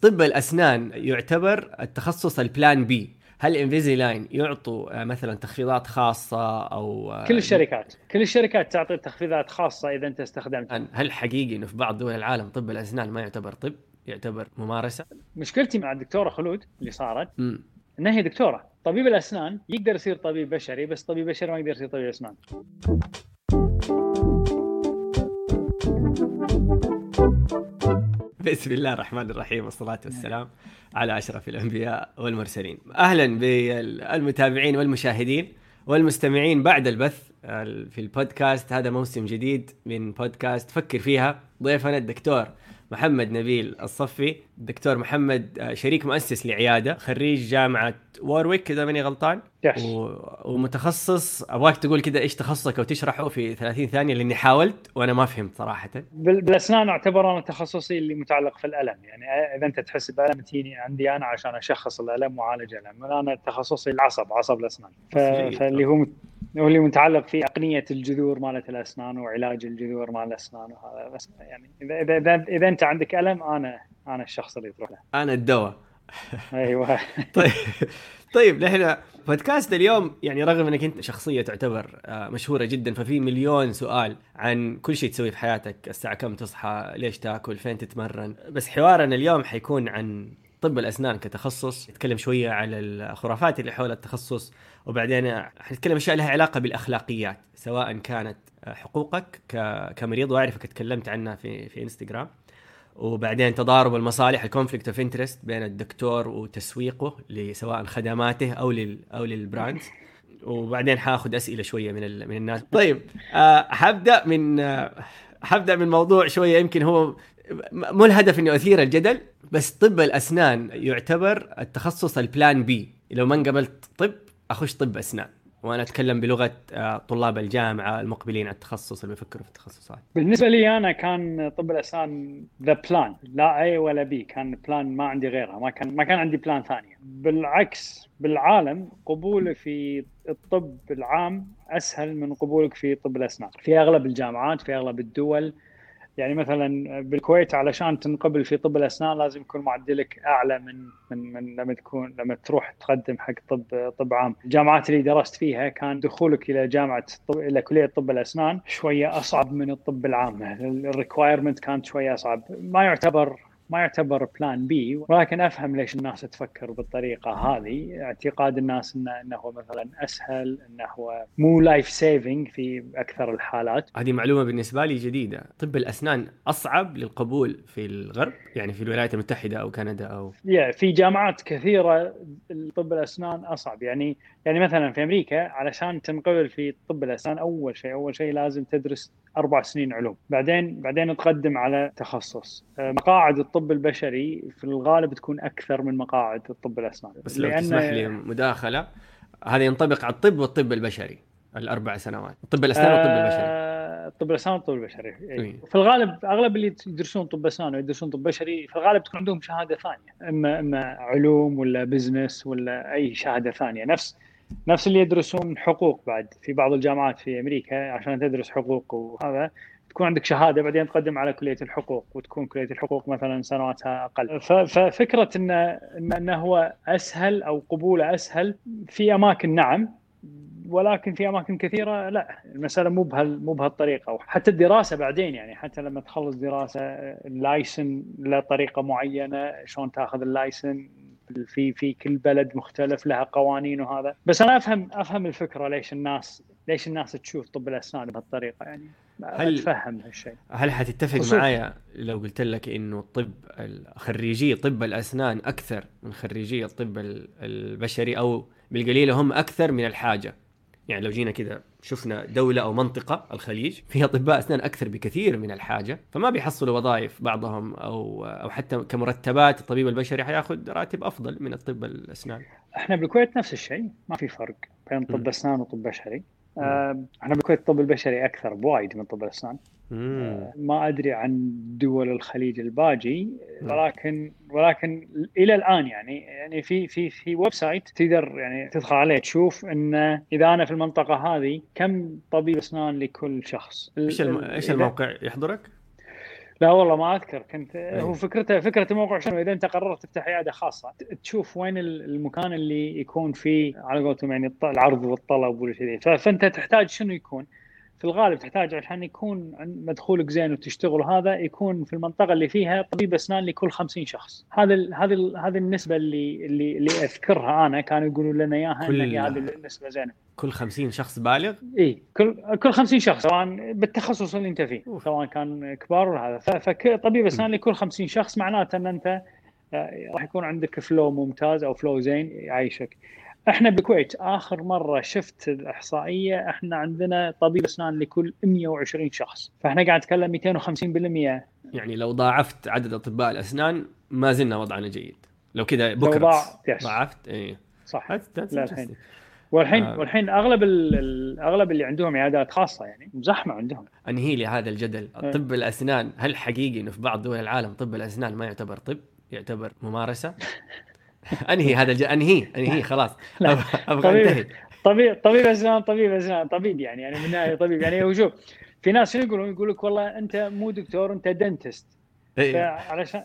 طب الأسنان يعتبر التخصص ال plan B هل Invisalign يعطوا آه، مثلا تخفيضات خاصة أو كل الشركات كل الشركات تعطي تخفيضات خاصة إذا أنت استخدمت هل حقيقي إنه في بعض دول العالم طب الأسنان ما يعتبر طب يعتبر ممارسة؟ مشكلتي مع الدكتورة خلود اللي صارت. إنها هي دكتورة. طبيب الأسنان يقدر يصير طبيب بشري بس طبيب بشري ما يقدر يصير طبيب أسنان. بسم الله الرحمن الرحيم والصلاة والسلام على أشرف الأنبياء والمرسلين. أهلا بالمتابعين والمشاهدين والمستمعين بعد البث في البودكاست. هذا موسم جديد من بودكاست. فكر فيها ضيفنا الدكتور محمد نبيل الصفي الدكتور محمد آه، شريك مؤسس لعيادة خريج جامعة وورويك إذا ماني غلطان. yes. و... ومتخصص أبغاك تقول كذا إيش تخصصك وتشرحه في 30 ثانية لأني حاولت وأنا ما فهمت صراحة. بالأسنان أعتبر أنا تخصصي اللي متعلق في الألم. يعني إذا أنت تحس بألم تجيني عندي أنا عشان أشخص الألم وأعالج الألم. أنا تخصصي العصب عصب الأسنان. ف... فاللي هو هو اللي متعلق في أقنية الجذور مالت الأسنان وعلاج الجذور مال الأسنان وهذا بس يعني إذا إذا إذا, إذا أنت عندك ألم أنا أنا الشخص اللي تروح له. أنا الدواء. أيوه. طيب طيب نحن بودكاست اليوم يعني رغم إنك أنت شخصية تعتبر آه، مشهورة جدا ففي مليون سؤال عن كل شيء تسويه في حياتك الساعة كم تصحى ليش تاكل فين تتمرن. بس حوارنا اليوم حيكون عن طب الأسنان كتخصص. نتكلم شوية على الخرافات اللي حول التخصص وبعدين حنتكلم أشياء لها علاقة بالأخلاقيات سواء كانت حقوقك كمريض وأعرفك تكلمت عنها في في إنستغرام. وبعدين تضارب المصالح ال conflict of interest بين الدكتور وتسويقه لسواء خدماته أو لل أو لل brands وبعدين حاخذ أسئلة شوية من من الناس. طيب حبدا من حبدا من موضوع شوية يمكن هو مو الهدف اني اثير الجدل بس طب الأسنان يعتبر التخصص ال plan B لو ما انقبلت طب أخش طب أسنان وأنا أتكلم بلغة آه، طلاب الجامعة المقبلين على التخصص اللي بيفكروا في التخصصات. بالنسبة لي أنا كان طب الأسنان the plan لا A ولا B كان plan ما عندي غيرها ما كان ما كان عندي plan ثانية بالعكس بالعالم قبولي في الطب العام أسهل من قبولك في طب الأسنان. في أغلب الجامعات في أغلب الدول يعني مثلا بالكويت علشان تنقبل في طب الأسنان لازم يكون معدلك أعلى من من من لما تكون لما تروح تقدم حق طب طب عام، الجامعات اللي درست فيها كان دخولك إلى جامعة طب إلى كلية طب الأسنان شوية أصعب من الطب العام، ال requirement كانت شوية أصعب، ما يعتبر ما يعتبر plan B ولكن أفهم ليش الناس تفكر بالطريقة هذه. اعتقاد الناس انه انه هو مثلا أسهل انه هو مو life saving في أكثر الحالات. هذه معلومة بالنسبة لي جديدة. طب الأسنان أصعب للقبول في الغرب؟ يعني في الولايات المتحدة أو كندا أو yeah, في جامعات كثيرة طب الأسنان أصعب. يعني يعني مثلا في أمريكا علشان تنقبل في طب الأسنان أول شيء أول شيء لازم تدرس أربع سنين علوم. بعدين بعدين تقدم على تخصص. آه، مقاعد الطب البشري في الغالب تكون أكثر من مقاعد الطب الأسنان. بس لو لأن... تسمح لي مداخلة هذا ينطبق على الطب والطب البشري الأربع سنوات. طب الأسنان والطب البشري. آه، طب الأسنان والطب البشري. في الغالب أغلب اللي يدرسون طب أسنان ويدرسون طب بشري في الغالب تكون عندهم شهادة ثانية. اما إما علوم ولا بزنس ولا أي شهادة ثانية. نفس نفس اللي يدرسون حقوق بعد في بعض الجامعات في أمريكا عشان تدرس حقوق وهذا تكون عندك شهادة بعدين تقدم على كلية الحقوق وتكون كلية الحقوق مثلا سنواتها أقل. ففكره انه إنه هو أسهل أو قبوله أسهل في أماكن نعم ولكن في أماكن كثيرة لا. المسألة مو بهال مو بهالطريقة. وحتى الدراسة بعدين يعني حتى لما تخلص دراسة اللايسن له طريقه معينة شلون تاخذ اللايسن في في كل بلد مختلف لها قوانين وهذا. بس أنا أفهم أفهم الفكرة ليش الناس ليش الناس تشوف طب الأسنان بهالطريقة يعني هل أتفهم هالشيء. هل حتتفق معايا لو قلت لك إنه طب خريجي طب الأسنان أكثر من خريجي الطب البشري أو بالقليل هم أكثر من الحاجة؟ يعني لو جينا كذا شفنا دولة أو منطقة الخليج فيها أطباء أسنان أكثر بكثير من الحاجة فما بيحصلوا وظائف بعضهم أو أو حتى كمرتبات الطبيب البشري حياخذ راتب أفضل من الطب الأسنان. إحنا بالكويت نفس الشيء ما في فرق بين طب أسنان وطب بشري. آه إحنا بالكويت الطب البشري أكثر بوايد من طب الأسنان. ما أدري عن دول الخليج الباجي ولكن ولكن إلى الآن يعني يعني في في في website تقدر يعني تدخل عليه تشوف انه إذا أنا في المنطقة هذه كم طبيب أسنان لكل شخص. إيش الم... إيش الموقع؟ يحضرك؟ لا والله ما أذكر كنت أيه. هو فكرته فكرة الموقع شنو؟ إذا أنت قررت تفتح عيادة خاصة تشوف وين المكان اللي يكون فيه على قولتهم يعني العرض والطلب والشيء فأنت تحتاج شنو يكون؟ في الغالب تحتاج عشان يكون مدخولك زين وتشتغل هذا يكون في المنطقة اللي فيها طبيب أسنان لكل 50 شخص. هذا هذه هذه النسبة اللي اللي اللي أذكرها أنا كانوا يقولوا لنا إياها إن هذه النسبة زينة. كل 50 شخص بالغ؟ إي كل كل 50 شخص سواء بالتخصص اللي أنت فيه سواء كان كبار ولا هذا. فطبيب أسنان لكل 50 شخص معناته إن أنت آه، راح يكون عندك فلو ممتاز أو فلو زين يعيشك. إحنا بالكويت آخر مرة شفت الإحصائية إحنا عندنا طبيب أسنان لكل 120 شخص فإحنا قاعد نتكلم 250% يعني لو ضاعفت عدد أطباء الأسنان ما زلنا وضعنا جيد. لو كذا بكرة ضاع... ضاعفت اي صح. الحين. والحين آه. والحين أغلب أغلب اللي عندهم عيادات خاصة يعني زحمة عندهم. انهي لي هذا الجدل. إيه. طب الأسنان هل حقيقي إنه في بعض دول العالم طب الأسنان ما يعتبر طب يعتبر ممارسة؟ انهي هذا الج... أنهي أنهي خلاص. أبغى أنتهي. طبيب طبيب اسنان طبيب اسنان طبيب يعني يعني من النهايه طبيب. يعني هو شوف في ناس شنو يقولون؟ يقول لك والله أنت مو دكتور أنت dentist إيه. علشان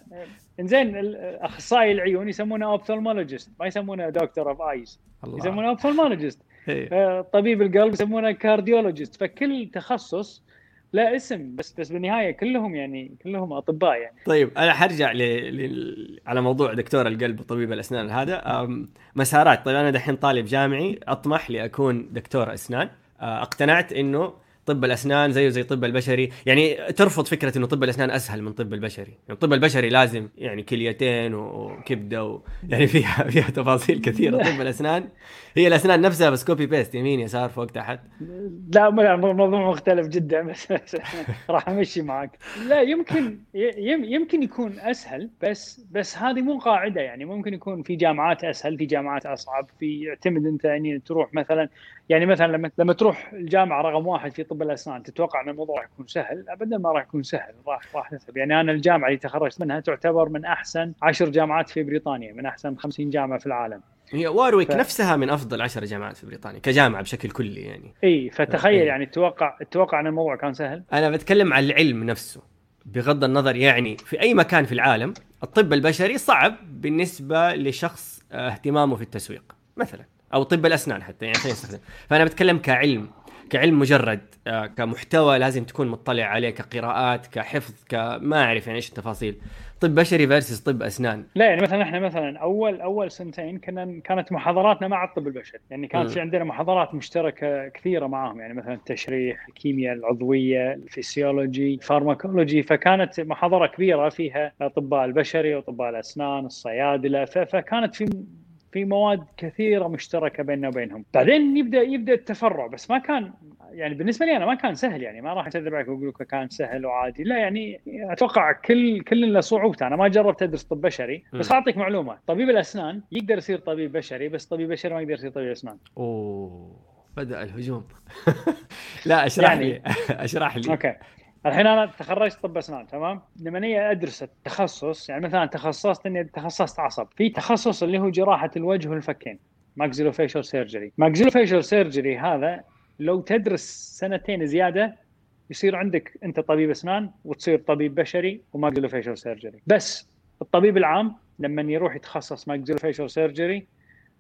إنزين أخصائي العيون يسمونه ophthalmologist ما يسمونه doctor of eyes يسمونه ophthalmologist إيه. طبيب القلب يسمونه cardiologist فكل تخصص لا اسم بس بس بالنهاية كلهم يعني كلهم أطباء يعني. طيب أنا حرجع ل... ل... على موضوع دكتور القلب وطبيب الأسنان هذا. مسارات. طيب أنا دحين طالب جامعي أطمح لأكون دكتور أسنان. اقتنعت إنه طب الأسنان زيه زي طب البشري. يعني ترفض فكرة إنه طب الأسنان أسهل من طب البشري. يعني الطب البشري لازم يعني كليتين وكبدة و... يعني فيها فيها تفاصيل كثيرة. طب الأسنان هي الأسنان نفسها بس copy paste يمين يسار فوق تحت. لا الموضوع مختلف جدا. بس راح أمشي معك لا يمكن يمكن يكون أسهل بس بس هذه مو قاعدة. يعني ممكن يكون في جامعات أسهل في جامعات أصعب في يعتمد أنت يعني تروح مثلا يعني مثلا لما لما تروح الجامعة رقم واحد في طب الأسنان تتوقع ان الموضوع راح يكون سهل؟ ابدا ما راح يكون سهل راح راح تتعب يعني أنا الجامعة اللي تخرجت منها تعتبر من أحسن عشر جامعات في بريطانيا من أحسن 50 جامعة في العالم. هي وارويك ف... نفسها من أفضل عشر جامعات في بريطانيا كجامعة بشكل كلي يعني. إي فتخيل إيه. يعني تتوقع تتوقع إن الموضوع كان سهل؟ أنا بتكلم عن العلم نفسه بغض النظر يعني في أي مكان في العالم الطب البشري صعب بالنسبة لشخص آه، اهتمامه في التسويق مثلا. أو طب الأسنان حتى يعني خلينا نستخدم. فأنا بتكلم كعلم كعلم مجرد آه، كمحتوى لازم تكون مطلع عليه كقراءات كحفظ كما أعرف يعني إيش التفاصيل. طب بشري versus طب أسنان. لا يعني مثلا إحنا مثلا أول أول سنتين كنا كانت محاضراتنا مع الطب البشري. يعني كانت. في عندنا محاضرات مشتركة كثيرة معاهم. يعني مثلا التشريح الكيمياء العضوية ال physiology pharmacology فكانت محاضرة كبيرة فيها اطباء البشري واطباء الأسنان الصيادلة. فكانت في في مواد كثيرة مشتركة بيننا وبينهم. بعدين يبدا يبدأ التفرع بس ما كان يعني بالنسبة لي أنا ما كان سهل يعني ما راح اكذب عليك وأقول لك كان سهل وعادي. لا يعني أتوقع كل كل له صعوبته. أنا ما جربت أدرس طب بشري بس أعطيك معلومة. طبيب الأسنان يقدر يصير طبيب بشري بس طبيب بشري ما يقدر يصير طبيب أسنان. أوه بدأ الهجوم. لا اشرح يعني... لي. اشرح لي. أوكي. الحين أنا تخرجت طب أسنان تمام؟ لما أني أدرس التخصص يعني مثلا تخصصت إني تخصصت عصب في تخصص اللي هو جراحة الوجه والفكين maxillofacial surgery maxillofacial surgery هذا لو تدرس سنتين زيادة يصير عندك أنت طبيب أسنان وتصير طبيب بشري و maxillofacial surgery بس الطبيب العام لما يروح يتخصص maxillofacial surgery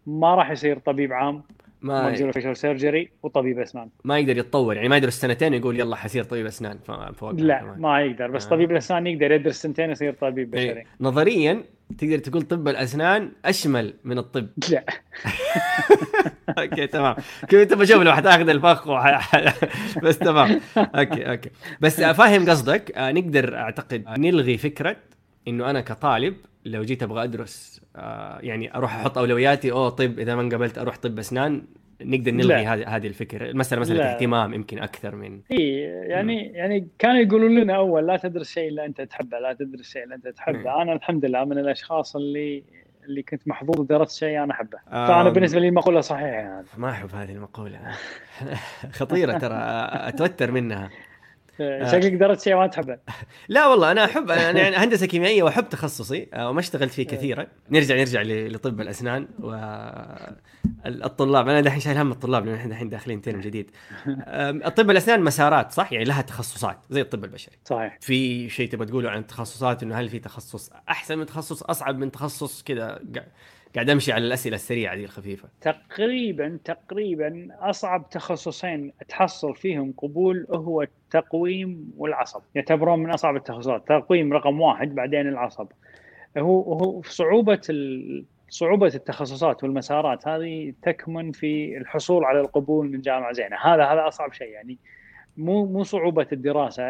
ما راح يصير طبيب عام ما maxillofacial surgery وطبيب أسنان ما يقدر يتطور يعني ما يدرس سنتين ويقول يلا حصير طبيب أسنان فوق لا كمان. ما يقدر بس آه. طبيب الأسنان يقدر يدرس سنتين يصير طبيب إيه. بشري إيه. نظريا تقدر تقول طب الأسنان أشمل من الطب لا okay تمام كنت بشوف لو حتاخذ الفخ وح... بس تمام okay okay بس فاهم قصدك آه، نقدر أعتقد نلغي فكرة إنه أنا كطالب لو جيت أبغى أدرس آه، يعني أروح أحط أولوياتي أوه طب إذا ما انقبلت أروح طب أسنان نقدر نلغي هذه هذه الفكرة. المسألة مسألة اهتمام يمكن أكثر من إي يعني م. يعني كانوا يقولون لنا أول لا تدرس شيء إلا أنت تحبه لا تدرس شيء إلا أنت تحبه. أنا الحمد لله من الأشخاص اللي اللي كنت محظوظ ودرست شيء أنا أحبه. فأنا بالنسبة لي المقولة صحيحة يعني. ما أحب هذه المقولة. خطيرة ترى أتوتر منها. آه. شكلك درست شيء ما تحبه. لا والله أنا أحب أنا يعني هندسة كيميائية وأحب تخصصي آه، وما اشتغلت فيه كثيرا. نرجع نرجع لطب الأسنان والطلاب أنا دحين شايل هم الطلاب لأن إحنا دحين داخلين ترم جديد. الطب الأسنان مسارات صح؟ يعني لها تخصصات زي الطب البشري. صحيح. في شيء تبغى تقوله عن التخصصات إنه هل في تخصص أحسن من تخصص أصعب من تخصص كذا؟ قاعد أمشي على الأسئلة السريعة دي الخفيفة. تقريبا تقريبا أصعب تخصصين تحصل فيهم قبول هو التقويم والعصب. يعتبرون من أصعب التخصصات. التقويم رقم واحد بعدين العصب. هو هو صعوبة صعوبة التخصصات والمسارات هذه تكمن في الحصول على القبول من جامعة زينة. هذا هذا أصعب شيء يعني. مو مو صعوبة الدراسة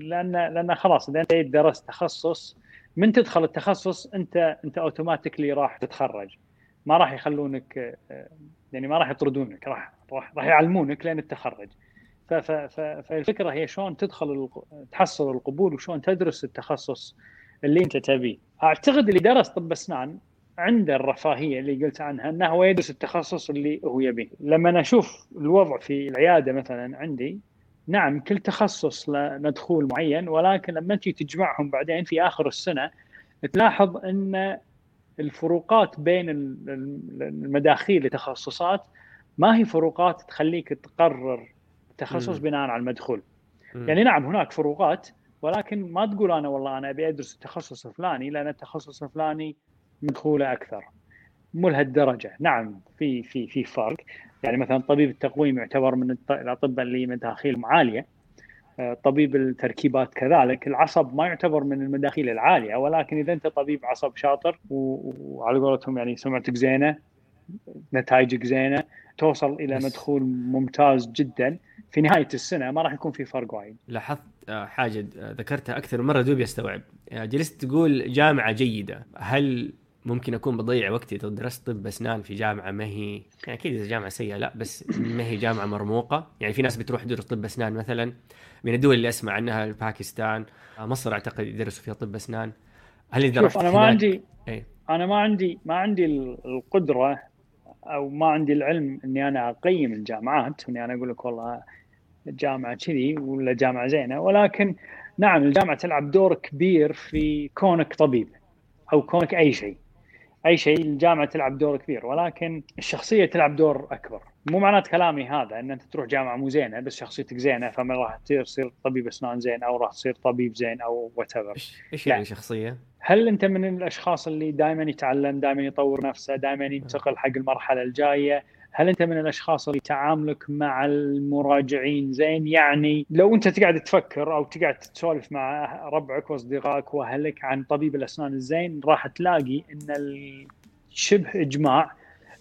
لأن لأن خلاص إذا أنت درست تخصص من تدخل التخصص أنت أنت اوتوماتيكلي راح تتخرج. ما راح يخلونك يعني ما راح يطردونك راح راح راح يعلمونك لين تتخرج فالفكرة هي شلون تدخل تحصل القبول وشلون تدرس التخصص اللي أنت تبيه. أعتقد اللي درس طب أسنان عنده الرفاهية اللي قلت عنها إنه هو يدرس التخصص اللي هو يبيه. لما أنا أشوف الوضع في العيادة مثلا عندي نعم كل تخصص له مدخول معين ولكن لما تجي تجمعهم بعدين في آخر السنة تلاحظ إن الفروقات بين المداخيل لتخصصات ما هي فروقات تخليك تقرر تخصص بناء على المدخول. م. يعني نعم هناك فروقات ولكن ما تقول أنا والله أنا أبي أدرس التخصص الفلاني لأن التخصص الفلاني مدخوله أكثر. مو لهالدرجه نعم في في في فرق. يعني مثلا طبيب التقويم يعتبر من الاطباء اللي مداخيلهم عالية. آه، طبيب التركيبات كذلك. العصب ما يعتبر من المداخيل العالية ولكن إذا أنت طبيب عصب شاطر وعلى قولتهم يعني سمعتك زينة نتائجك زينة توصل إلى مدخول ممتاز جدا في نهاية السنة ما راح يكون في فرق وايد. لاحظت آه، حاجة آه، ذكرتها أكثر من مرة. دوبي استوعب جلست تقول جامعة جيدة. هل ممكن أكون بضيع وقتي إذا درست طب أسنان في جامعة ما هي يعني أكيد إذا جامعة سيئة لا بس ما هي جامعة مرموقة. يعني في ناس بتروح تدرس طب أسنان مثلا. من الدول اللي أسمع عنها باكستان مصر أعتقد يدرسوا فيها طب أسنان. هل إذا رحت أنا ما عندي أي. أنا ما عندي ما عندي القدرة أو ما عندي العلم إني أنا أقيم الجامعات اني أنا أقول لك والله جامعة كذي ولا جامعة زينة. ولكن نعم الجامعة تلعب دور كبير في كونك طبيب أو كونك أي شيء. أي شيء الجامعة تلعب دور كبير ولكن الشخصية تلعب دور أكبر. مو معنات كلامي هذا إن أنت تروح جامعة مو زينة بس شخصيتك زينة فما راح تصير طبيب أسنان زين أو راح تصير طبيب زين أو وات إيش يعني شخصية؟ هل أنت من الأشخاص اللي دائما يتعلم دائما يطور نفسه دائما ينتقل حق المرحلة الجاية؟ هل أنت من الأشخاص اللي تعاملك مع المراجعين؟ زين يعني لو أنت تقعد تفكر أو تقعد تسولف مع ربعك وأصدقائك وأهلك عن طبيب الأسنان الزين راح تلاقي إن شبه إجماع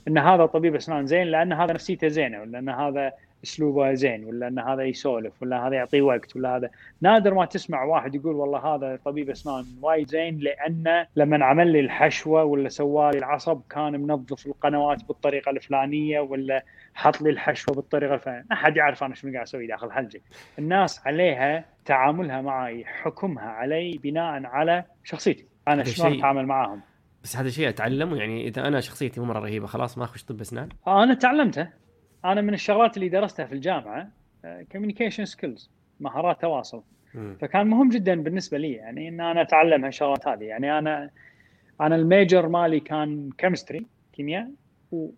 إن هذا طبيب أسنان زين لأن هذا نفسيته زينة ولا ان هذا أسلوبه زين ولا إن هذا يسولف ولا هذا يعطيه وقت ولا هذا. نادر ما تسمع واحد يقول والله هذا طبيب أسنان وايد زين لأنه لما عمل لي الحشوة ولا سوى لي العصب كان منظف القنوات بالطريقة الفلانية ولا حط لي الحشوة بالطريقة الفلانية. ما حد يعرف أنا شنو قاعد أسوي داخل حلجي الناس عليها تعاملها معي حكمها علي بناء على شخصيتي. أنا شلون أتعامل معاهم؟ بس هذا شيء أتعلمه يعني إذا أنا شخصيتي مو مرة رهيبة خلاص ما أخش طب أسنان؟ أنا تعلمته. أنا من الشغلات اللي درستها في الجامعة communication skills مهارات تواصل. فكان مهم جدا بالنسبة لي يعني إن أنا أتعلم هالشغلات هذه. يعني أنا أنا ال major مالي كان chemistry كيمياء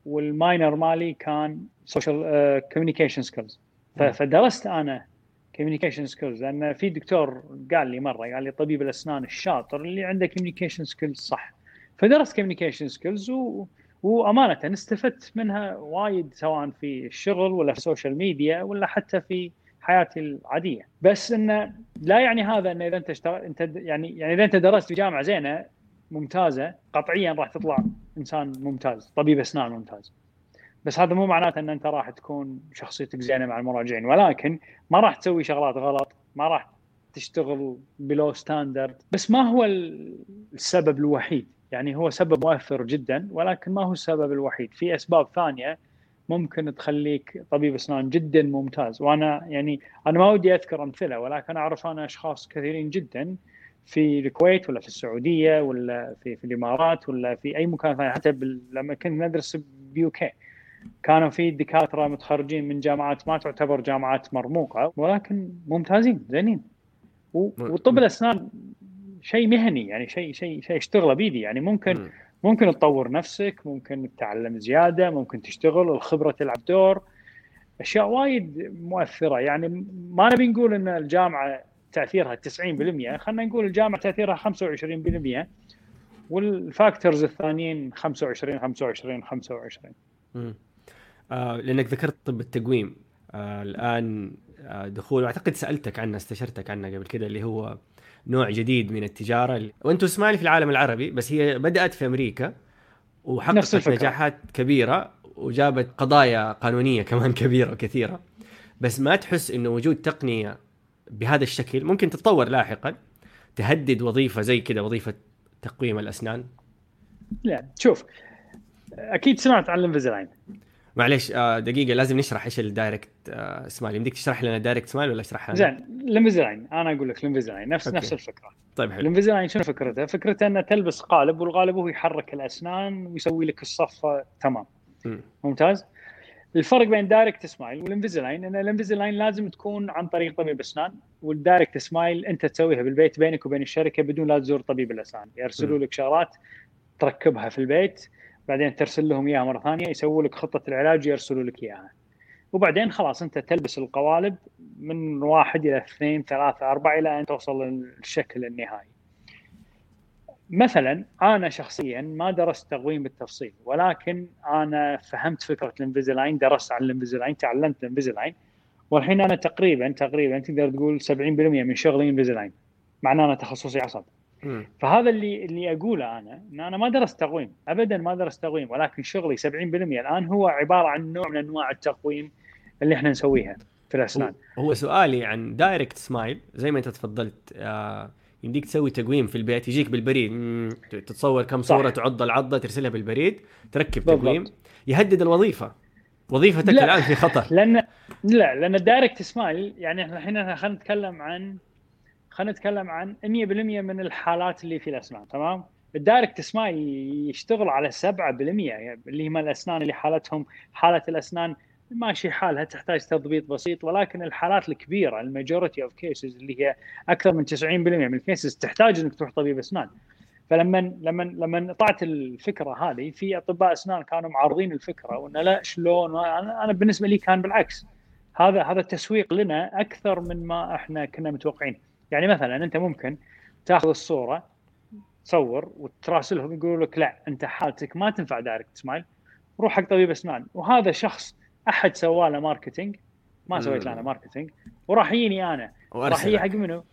وال minor مالي كان social communication skills فدرست أنا communication skills لأن في دكتور قال لي مرة قال لي طبيب الأسنان الشاطر اللي عنده communication skills صح. فدرست communication skills و وأمانة استفدت منها وايد سواء في الشغل ولا في ال social media ولا حتى في حياتي العادية. بس انه لا يعني هذا انه إذا أنت اشتغل أنت يعني يعني إذا أنت درست في جامعة زينة ممتازة قطعيا راح تطلع إنسان ممتاز طبيب أسنان ممتاز. بس هذا مو معناته إن أنت راح تكون شخصيتك زينة مع المراجعين ولكن ما راح تسوي شغلات غلط ما راح تشتغل below standard بس ما هو السبب الوحيد. يعني هو سبب مؤثر جدا ولكن ما هو السبب الوحيد. في أسباب ثانية ممكن تخليك طبيب أسنان جدا ممتاز. وأنا يعني أنا ما ودي أذكر أمثلة ولكن أعرف أنا أشخاص كثيرين جدا في الكويت ولا في السعودية ولا في, في الإمارات ولا في أي مكان ثاني. حتى لما كنت ندرس بيو كي كانوا في دكاترة متخرجين من جامعات ما تعتبر جامعات مرموقة ولكن ممتازين زينين. وطب الأسنان شيء مهني يعني شيء شيء شيء اشتغله بيدي. يعني ممكن ممكن تطور نفسك ممكن تتعلم زيادة ممكن تشتغل الخبرة تلعب دور. أشياء وايد مؤثرة. يعني ما نبي نقول إن الجامعة تأثيرها 90% خلينا نقول الجامعة تأثيرها 25% والفاكتورز الثانيين 25 25 25 امم آه لأنك ذكرت طب التقويم. آه الآن آه دخول أعتقد سألتك عنه استشرتك عنه قبل كده اللي هو نوع جديد من التجارة. وأنتم اسمعني في العالم العربي بس هي بدأت في أمريكا وحققت نجاحات كبيرة وجابت قضايا قانونية كمان كبيرة وكثيرة. بس ما تحس إنه وجود تقنية بهذا الشكل؟ ممكن تتطور لاحقا تهدد وظيفة زي كذا وظيفة تقويم الأسنان؟ لا شوف أكيد سمعت عن الانفيزلاين معليش آه، دقيقة لازم نشرح إيش ال Direct آه، Smile يمديك تشرح لنا Direct Smile ولا اشرحها زين ال Invisalign أنا أقول لك ال Invisalign نفس okay. نفس الفكرة. طيب حلو. ال Invisalign شنو فكرته؟ فكرته إنه تلبس قالب والقالب هو يحرك الأسنان ويسوي لك الصفة. تمام. م. ممتاز؟ الفرق بين Direct Smile وال Invisalign ان ال Invisalign لازم تكون عن طريق طبيب أسنان وال Direct Smile أنت تسويها بالبيت بينك وبين الشركة بدون لا تزور طبيب الأسنان. يرسلوا لك شغلات تركبها في البيت. بعدين ترسل لهم إياها مرة ثانية يسووا لك خطة العلاج ويرسلوا لك إياها. وبعدين خلاص أنت تلبس القوالب من واحد إلى اثنين ثلاثة أربعة إلى أن توصل للشكل النهائي. مثلا أنا شخصيا ما درست تقويم بالتفصيل ولكن أنا فهمت فكرة ال Invisalign درست عن ال Invisalign تعلمت ال Invisalign والحين أنا تقريبا تقريبا تقدر تقول 70% من شغلي Invisalign مع إن أنا تخصصي عصب. فهذا اللي اللي أقوله أنا إن أنا ما درست تقويم ابدا ما درست تقويم ولكن شغلي 70% الآن هو عبارة عن نوع من أنواع التقويم اللي إحنا نسويها في الأسنان هو سؤالي عن Direct Smile زي ما أنت تفضلت آه يمديك تسوي تقويم في البيت يجيك بالبريد تتصور كم صورة صح. تعض العضة ترسلها بالبريد تركب بالضبط. تقويم يهدد الوظيفة وظيفتك لا. الآن في خطر لأن لا لأن ال Direct Smile يعني إحنا الحين خلينا نتكلم عن خلينا نتكلم عن 100% من الحالات اللي في الأسنان تمام؟ ال Direct Smile يشتغل على 7% يعني اللي هم الأسنان اللي حالتهم حالة الأسنان ماشي حالها تحتاج تضبيط بسيط ولكن الحالات الكبيرة ال majority of cases اللي هي أكثر من 90% من ال cases تحتاج إنك تروح طبيب أسنان. فلما لما لما طلعت الفكرة هذه في أطباء أسنان كانوا معارضين الفكرة وان لا شلون؟ أنا بالنسبة لي كان بالعكس. هذا هذا التسويق لنا أكثر من ما إحنا كنا متوقعين. يعني مثلا أنت ممكن تأخذ الصورة تصور وتراسلهم يقولوا لك لا أنت حالتك ما تنفع Direct Smile روح حق طبيب أسنان. وهذا شخص أحد سوى له marketing ما سويت له أنا ماركتينج وراح يجيني أنا. راح يجي حق منه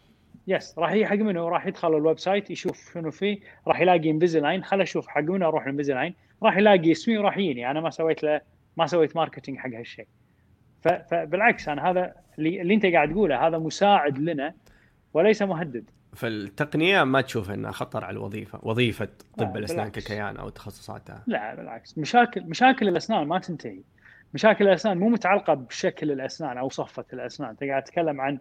yes راح يجي حق منه راح يدخل ال website يشوف شنو فيه راح يلاقي Invisalign خل أشوف حق منه أروح Invisalign راح يلاقي اسمي وراح يجيني. أنا ما سويت له ما سويت marketing حق هالشيء. فبالعكس أنا هذا اللي, اللي أنت قاعد تقوله هذا مساعد لنا وليس مهدد. فالتقنية ما تشوف إنها خطر على الوظيفة وظيفة طب الأسنان ككيان أو تخصصاتها. لا بالعكس. مشاكل مشاكل الأسنان ما تنتهي. مشاكل الأسنان مو متعلقة بشكل الأسنان أو صفة الأسنان. انت قاعد تتكلم عن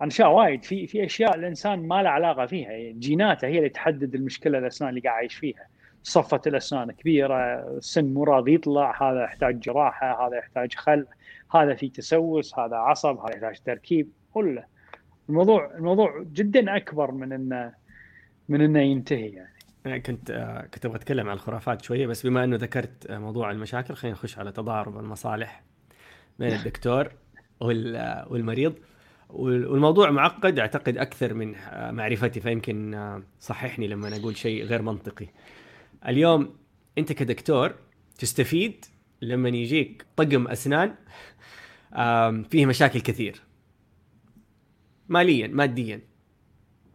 عن أشياء وايد. في في أشياء الإنسان ما له علاقة فيها. جيناته هي اللي تحدد المشكلة الأسنان اللي قاعد يعيش فيها. صفة الأسنان كبيرة السن مو راضي يطلع هذا يحتاج جراحة هذا يحتاج خلع هذا في تسوس هذا عصب هذا يحتاج تركيب كله. الموضوع الموضوع جدا أكبر من إنه من إنه ينتهي يعني يعني كنت آه، كنت أبغى أتكلم عن الخرافات شوية بس بما إنه ذكرت آه، موضوع المشاكل خلينا نخش على تضارب المصالح بين الدكتور آه، والمريض والموضوع معقد أعتقد أكثر من معرفتي فيمكن صححني لما أقول شيء غير منطقي. اليوم أنت كدكتور تستفيد لما يجيك طقم أسنان فيه مشاكل كثير. ماليا ماديا.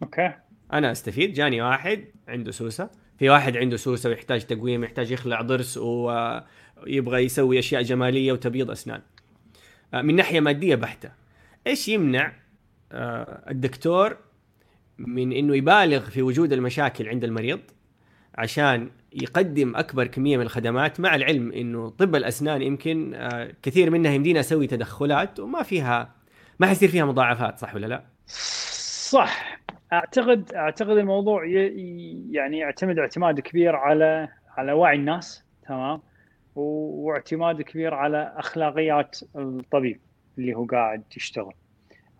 أوكي. أنا أستفيد جاني واحد عنده سوسة في واحد عنده سوسة ويحتاج تقويم يحتاج يخلع ضرس ويبغى يسوي أشياء جمالية وتبييض أسنان آه، من ناحية مادية بحتة إيش يمنع آه، الدكتور من إنه يبالغ في وجود المشاكل عند المريض عشان يقدم أكبر كمية من الخدمات مع العلم إنه طب الأسنان يمكن آه، كثير منها يمدينا أسوي تدخلات وما فيها ما حيصير فيها مضاعفات صح ولا لا؟ صح. أعتقد أعتقد الموضوع يعني يعتمد اعتماد كبير على على وعي الناس تمام؟ واعتماد كبير على أخلاقيات الطبيب اللي هو قاعد يشتغل.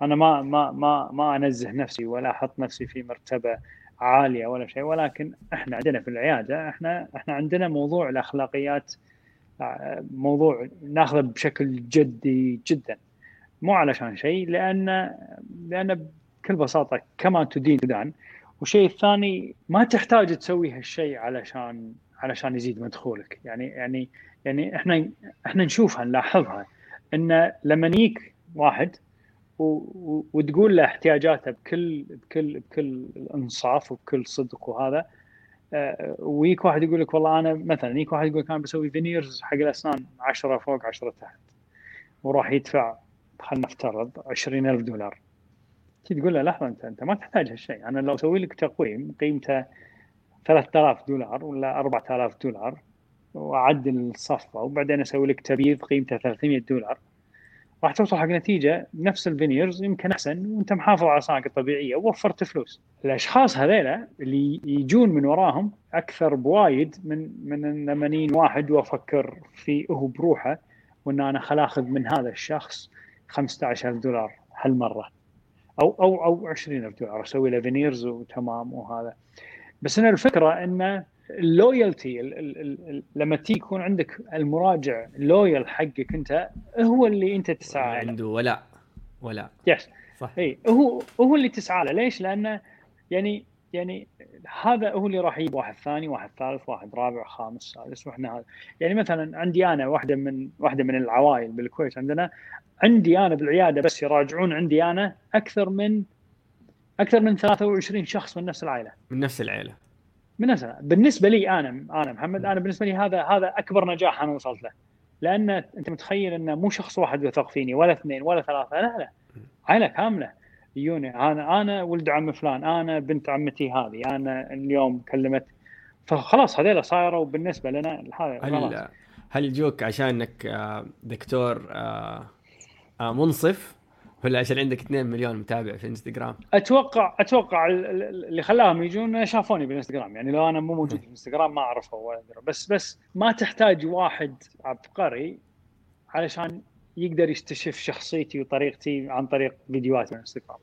أنا ما ما ما ما أنزه نفسي ولا أحط نفسي في مرتبة عالية ولا شيء ولكن إحنا عندنا في العيادة إحنا إحنا عندنا موضوع الأخلاقيات موضوع ناخذه بشكل جدي جدا. مو علشان شيء لأن لأن بكل بساطة كما تدين تدان والشيء الثاني ما تحتاج تسوي هالشيء علشان علشان يزيد مدخولك. يعني يعني يعني إحنا إحنا نشوفها نلاحظها. إن لما يجيك واحد وتقول له احتياجاته بكل بكل بكل انصاف وبكل صدق وهذا آه، وييك واحد يقول لك والله أنا مثلا ييك واحد يقول لك أنا بسوي veneers حق الأسنان 10 فوق 10 تحت وراح يدفع خلينا نفترض 20000 دولار. تقول له لحظة انت أنت ما تحتاج هالشيء. أنا لو أسوي لك تقويم قيمته 3000 دولار ولا 4000 دولار واعدل الصفه وبعدين أسوي لك تبييض قيمته 300 دولار راح توصل حق نتيجة نفس ال veneers يمكن أحسن وأنت محافظ على اسنانك الطبيعية ووفرت فلوس. الأشخاص هذيلا اللي يجون من وراهم أكثر بوايد من من لما واحد وأفكر فيه هو بروحه وأن أنا خل اخذ من هذا الشخص. 15000 دولار هالمرة. أو أو أو 20000 دولار. أسوي له veneers وتمام وهذا. بس أنا الفكرة انه ال loyalty لما تيجي يكون عندك المراجع loyal حقك أنت هو اللي أنت تسعى له. عنده ولاء. ولاء. yes صح. اي هو هو اللي تسعى له. ليش؟ لأنه يعني يعني هذا هو اللي راح يجيب واحد ثاني واحد ثالث واحد رابع خامس سادس وإحنا هذا. يعني مثلا عندي أنا واحدة من واحدة من العوائل بالكويت عندنا عندي أنا بالعيادة بس يراجعون عندي أنا أكثر من أكثر من 23 شخص من نفس العائلة. من نفس العائلة. من نفس بالنسبة لي أنا أنا محمد أنا بالنسبة لي هذا هذا أكبر نجاح أنا وصلت له. لأن أنت متخيل إنه مو شخص واحد يثق فيني ولا اثنين ولا ثلاثة. لا لا. عائلة كاملة. يجوني أنا أنا ولد عم فلان أنا بنت عمتي هذه أنا اليوم كلمت. فخلاص هذيلا صايروا بالنسبة لنا هذا هل هل جوك عشانك آه، دكتور آه، آه، منصف؟ ولا عشان عندك 2 مليون متابع في إنستغرام؟ أتوقع أتوقع اللي خلاهم يجون شافوني بالإنستغرام يعني لو أنا مو موجود في الانستغرام ما أعرفه ولا بس بس ما تحتاج واحد عبقري علشان يقدر يستشف شخصيتي وطريقتي عن طريق فيديوهات الانستغرام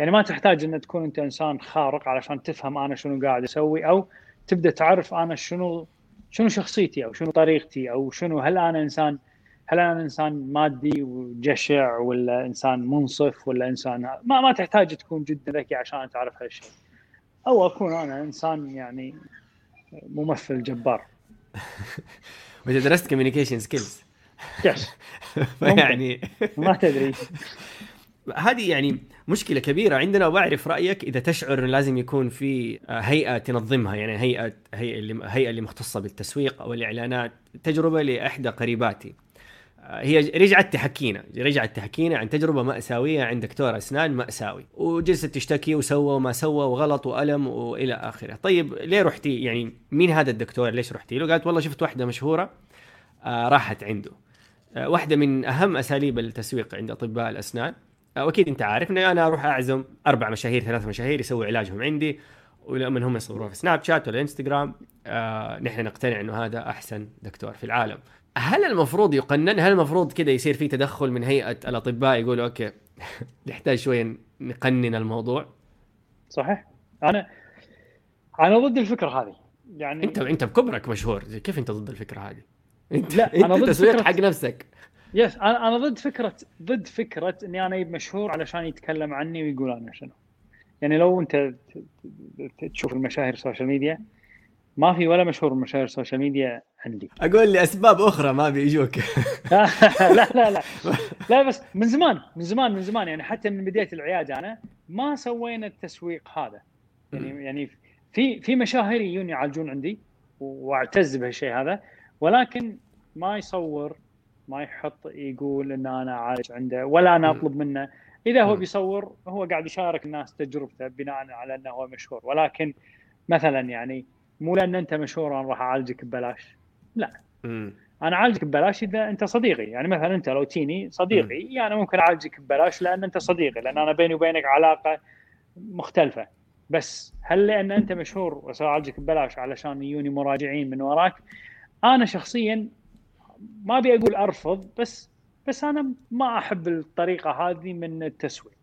يعني ما تحتاج إن تكون أنت إنسان خارق علشان تفهم أنا شنو قاعد أسوي أو تبدأ تعرف أنا شنو شنو شخصيتي أو شنو طريقتي أو شنو هل أنا إنسان هل أنا إنسان مادي وجشع ولا إنسان منصف ولا إنسان ما ما تحتاج تكون جدا ذكي عشان تعرف هالشيء. أو أكون أنا إنسان يعني ممثل جبار. وانت درست communication skills yes يعني ما تدري. هذه يعني مشكلة كبيرة عندنا وبعرف رأيك إذا تشعر إنه لازم يكون في هيئة تنظمها يعني هيئة هيئة اللي هيئة اللي مختصة بالتسويق أو الإعلانات تجربة لإحدى قريباتي. هي رجعت تحكينا رجعت تحكينا عن تجربة مأساوية عند دكتور أسنان مأساوي. وجلست تشتكي وسوى وما سوى وغلط وألم وإلى آخره. طيب ليه رحتي يعني مين هذا الدكتور؟ ليش رحتي له؟ قالت والله شفت واحدة مشهورة آه راحت عنده. آه واحدة من أهم أساليب التسويق عند أطباء الأسنان. آه وأكيد أنت عارف اني أنا أروح أعزم أربع مشاهير ثلاث مشاهير يسوي علاجهم عندي ولما هم يصوروها في Snapchat ولا انستغرام آه نحن نقتنع إنه هذا أحسن دكتور في العالم. هل المفروض يقنن؟ هل المفروض كذا يصير في تدخل من هيئة الأطباء يقولوا okay نحتاج شوية نقنن الموضوع صحيح. أنا أنا ضد الفكرة هذه. يعني أنت أنت بكبرك مشهور. كيف أنت ضد الفكرة هذه؟ أنت لا أنا ضد تسويق. حق نفسك. yes أنا أنا ضد فكره ضد فكرة إني أنا أجيب مشهور علشان يتكلم عني ويقول أنا شنو. يعني لو أنت تشوف المشاهير ال social media ما في ولا مشهور من مشاهير ال social media عندي. أقول لي أسباب أخرى ما بيجوك. لا لا لا لا. بس من زمان من زمان من زمان. يعني حتى من بداية العيادة أنا ما سوينا التسويق هذا. يعني يعني في في مشاهير يجون يعالجون عندي واعتز بهالشيء هذا ولكن ما يصور ما يحط يقول إن أنا عالج عنده ولا أنا أطلب منه. إذا هو بيصور هو قاعد يشارك الناس تجربته بناء على إنه هو مشهور. ولكن مثلا يعني مو لأن أنت مشهور أنا راح أعالجك ببلاش. لا. م. أنا أعالجك ببلاش إذا أنت صديقي. يعني مثلا أنت لو تيني صديقي يعني أنا ممكن أعالجك ببلاش لأن أنت صديقي لأن أنا بيني وبينك علاقة مختلفة. بس هل لأن أنت مشهور وساعالجك ببلاش علشان يجوني مراجعين من وراك؟ أنا شخصيا ما أبي أقول أرفض بس بس أنا ما أحب الطريقة هذه من التسويق.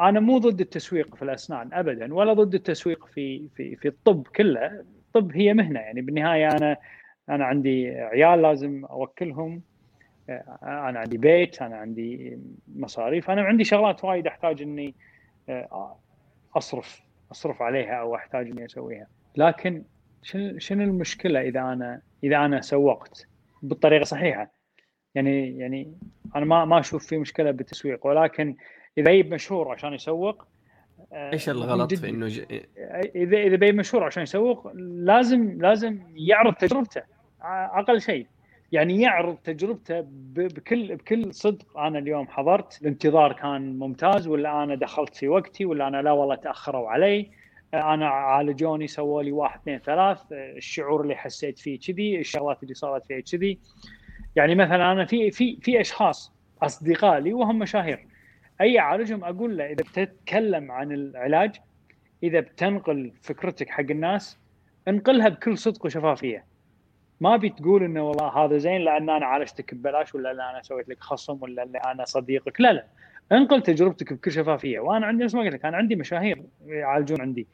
أنا مو ضد التسويق في الأسنان ابدا ولا ضد التسويق في في في الطب كله. الطب هي مهنة يعني بالنهاية أنا أنا عندي عيال لازم أوكلهم أنا عندي بيت أنا عندي مصاريف أنا عندي شغلات وايد أحتاج إني أصرف أصرف عليها أو أحتاج إني أسويها. لكن شنو شنو المشكلة إذا أنا إذا أنا سوقت؟ بالطريقة الصحيحه يعني يعني أنا ما ما أشوف في مشكلة بالتسويق ولكن إذا يجيب مشهور عشان يسوق آه، إيش الغلط في إنه ج... إذا إذا بي مشهور عشان يسوق لازم لازم يعرض تجربته أقل شيء. يعني يعرض تجربته بكل بكل صدق. أنا اليوم حضرت الانتظار كان ممتاز ولا أنا دخلت في وقتي ولا أنا لا والله تأخروا علي. أنا عالجوني سووا لي واحد اثنين ثلاث. الشعور اللي حسيت فيه كذي الشغلات اللي صارت فيها كذي. يعني مثلا أنا في في في أشخاص اصدقاء لي وهم مشاهير. أي اعالجهم أقول له إذا بتتكلم عن العلاج إذا بتنقل فكرتك حق الناس انقلها بكل صدق وشفافية. ما بتقول إنه والله هذا زين لأن أنا عالجتك ببلاش ولا لا أنا سويت لك خصم ولا لا أنا صديقك. لا لا. انقل تجربتك بكل شفافية. وأنا عندي نفس ما قلت لك أنا عندي مشاهير يعالجون عندي.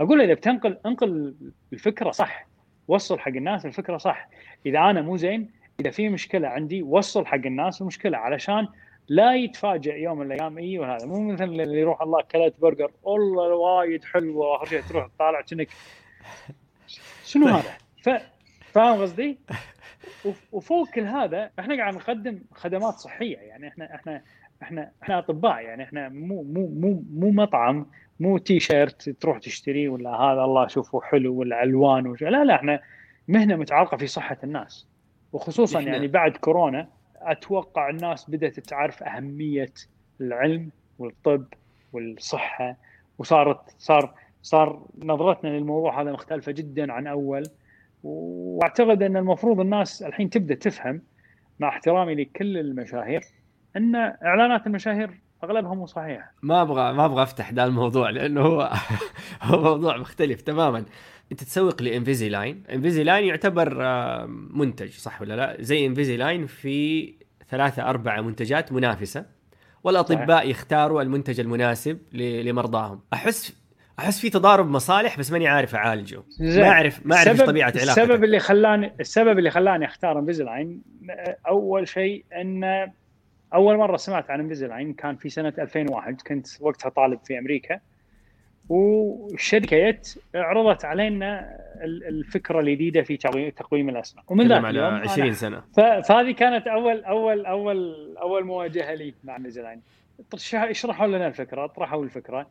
أقول إذا بتنقل انقل الفكرة صح وصل حق الناس الفكرة صح إذا أنا مو زين إذا في مشكلة عندي وصل حق الناس المشكلة علشان لا يتفاجئ يوم من الأيام إي وهذا مو مثل اللي يروح الله كلت برجر والله وايد حلوة واخر شيء تروح تطالع كأنك شنو طيب. هذا؟ ف... فاهم قصدي؟ وفوق كل هذا إحنا قاعد نقدم خدمات صحية يعني إحنا إحنا إحنا إحنا اطباء يعني إحنا مو مو مو مو مطعم مو تي شيرت تروح تشتريه ولا هذا الله شوفه حلو ولا الوان وش لا لا إحنا مهنة متعلقة في صحة الناس. وخصوصا يعني بعد كورونا أتوقع الناس بدأت تعرف أهمية العلم والطب والصحة وصارت صار صار نظرتنا للموضوع هذا مختلفة جدا عن أول. وأعتقد أن المفروض الناس الحين تبدأ تفهم مع احترامي لكل المشاهير إن إعلانات المشاهير أغلبها مو صحيحه ما أبغى ما أبغى أفتح ذا الموضوع لأنه هو هو موضوع مختلف تماما. أنت تسوق ل Invisalign Invisalign يعتبر منتج صح ولا لا؟ زي Invisalign في ثلاثة أربعة منتجات منافسة والأطباء يختاروا المنتج المناسب لمرضاهم. أحس أحس في تضارب مصالح بس ماني عارف أعالجه. ما اعرف ما أعرف طبيعة علاقته السبب اللي خلاني السبب اللي خلاني أختار Invisalign أول شيء إن أول مرة سمعت عن Invisalign كان في سنة 2001 كنت وقتها طالب في أمريكا. والشركة جت عرضت علينا الفكرة الجديدة في تقويم الاسنان ومن ذاك على 20 سنة. فهذه كانت اول اول اول أول مواجهة لي مع Invisalign اشرحوا لنا الفكرة اطرحوا الفكرة.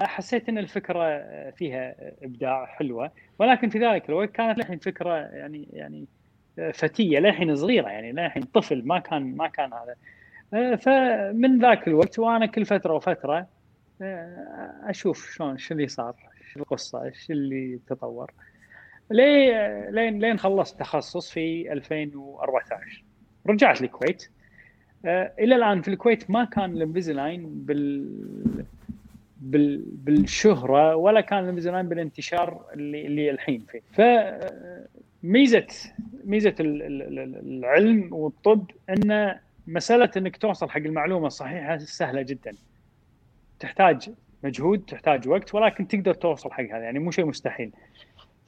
حسيت إن الفكرة فيها إبداع حلوة ولكن في ذلك الوقت كانت للحين فكرة يعني يعني فتية للحين صغيرة يعني للحين طفل ما كان ما كان هذا. فمن ذاك الوقت وأنا كل فترة وفترة أشوف شلون شو اللي صار شو القصة شو اللي تطور. لين لين خلصت تخصص في 2014 رجعت الكويت إلى الآن في الكويت ما كان ال Invisalign بال بالشهرة ولا كان زمان بالانتشار اللي اللي الحين فيه. فميزه ميزه العلم والطب أن مسألة إنك توصل حق المعلومة الصحيحه سهلة جدا. تحتاج مجهود تحتاج وقت ولكن تقدر توصل حق هذا يعني مو شيء مستحيل.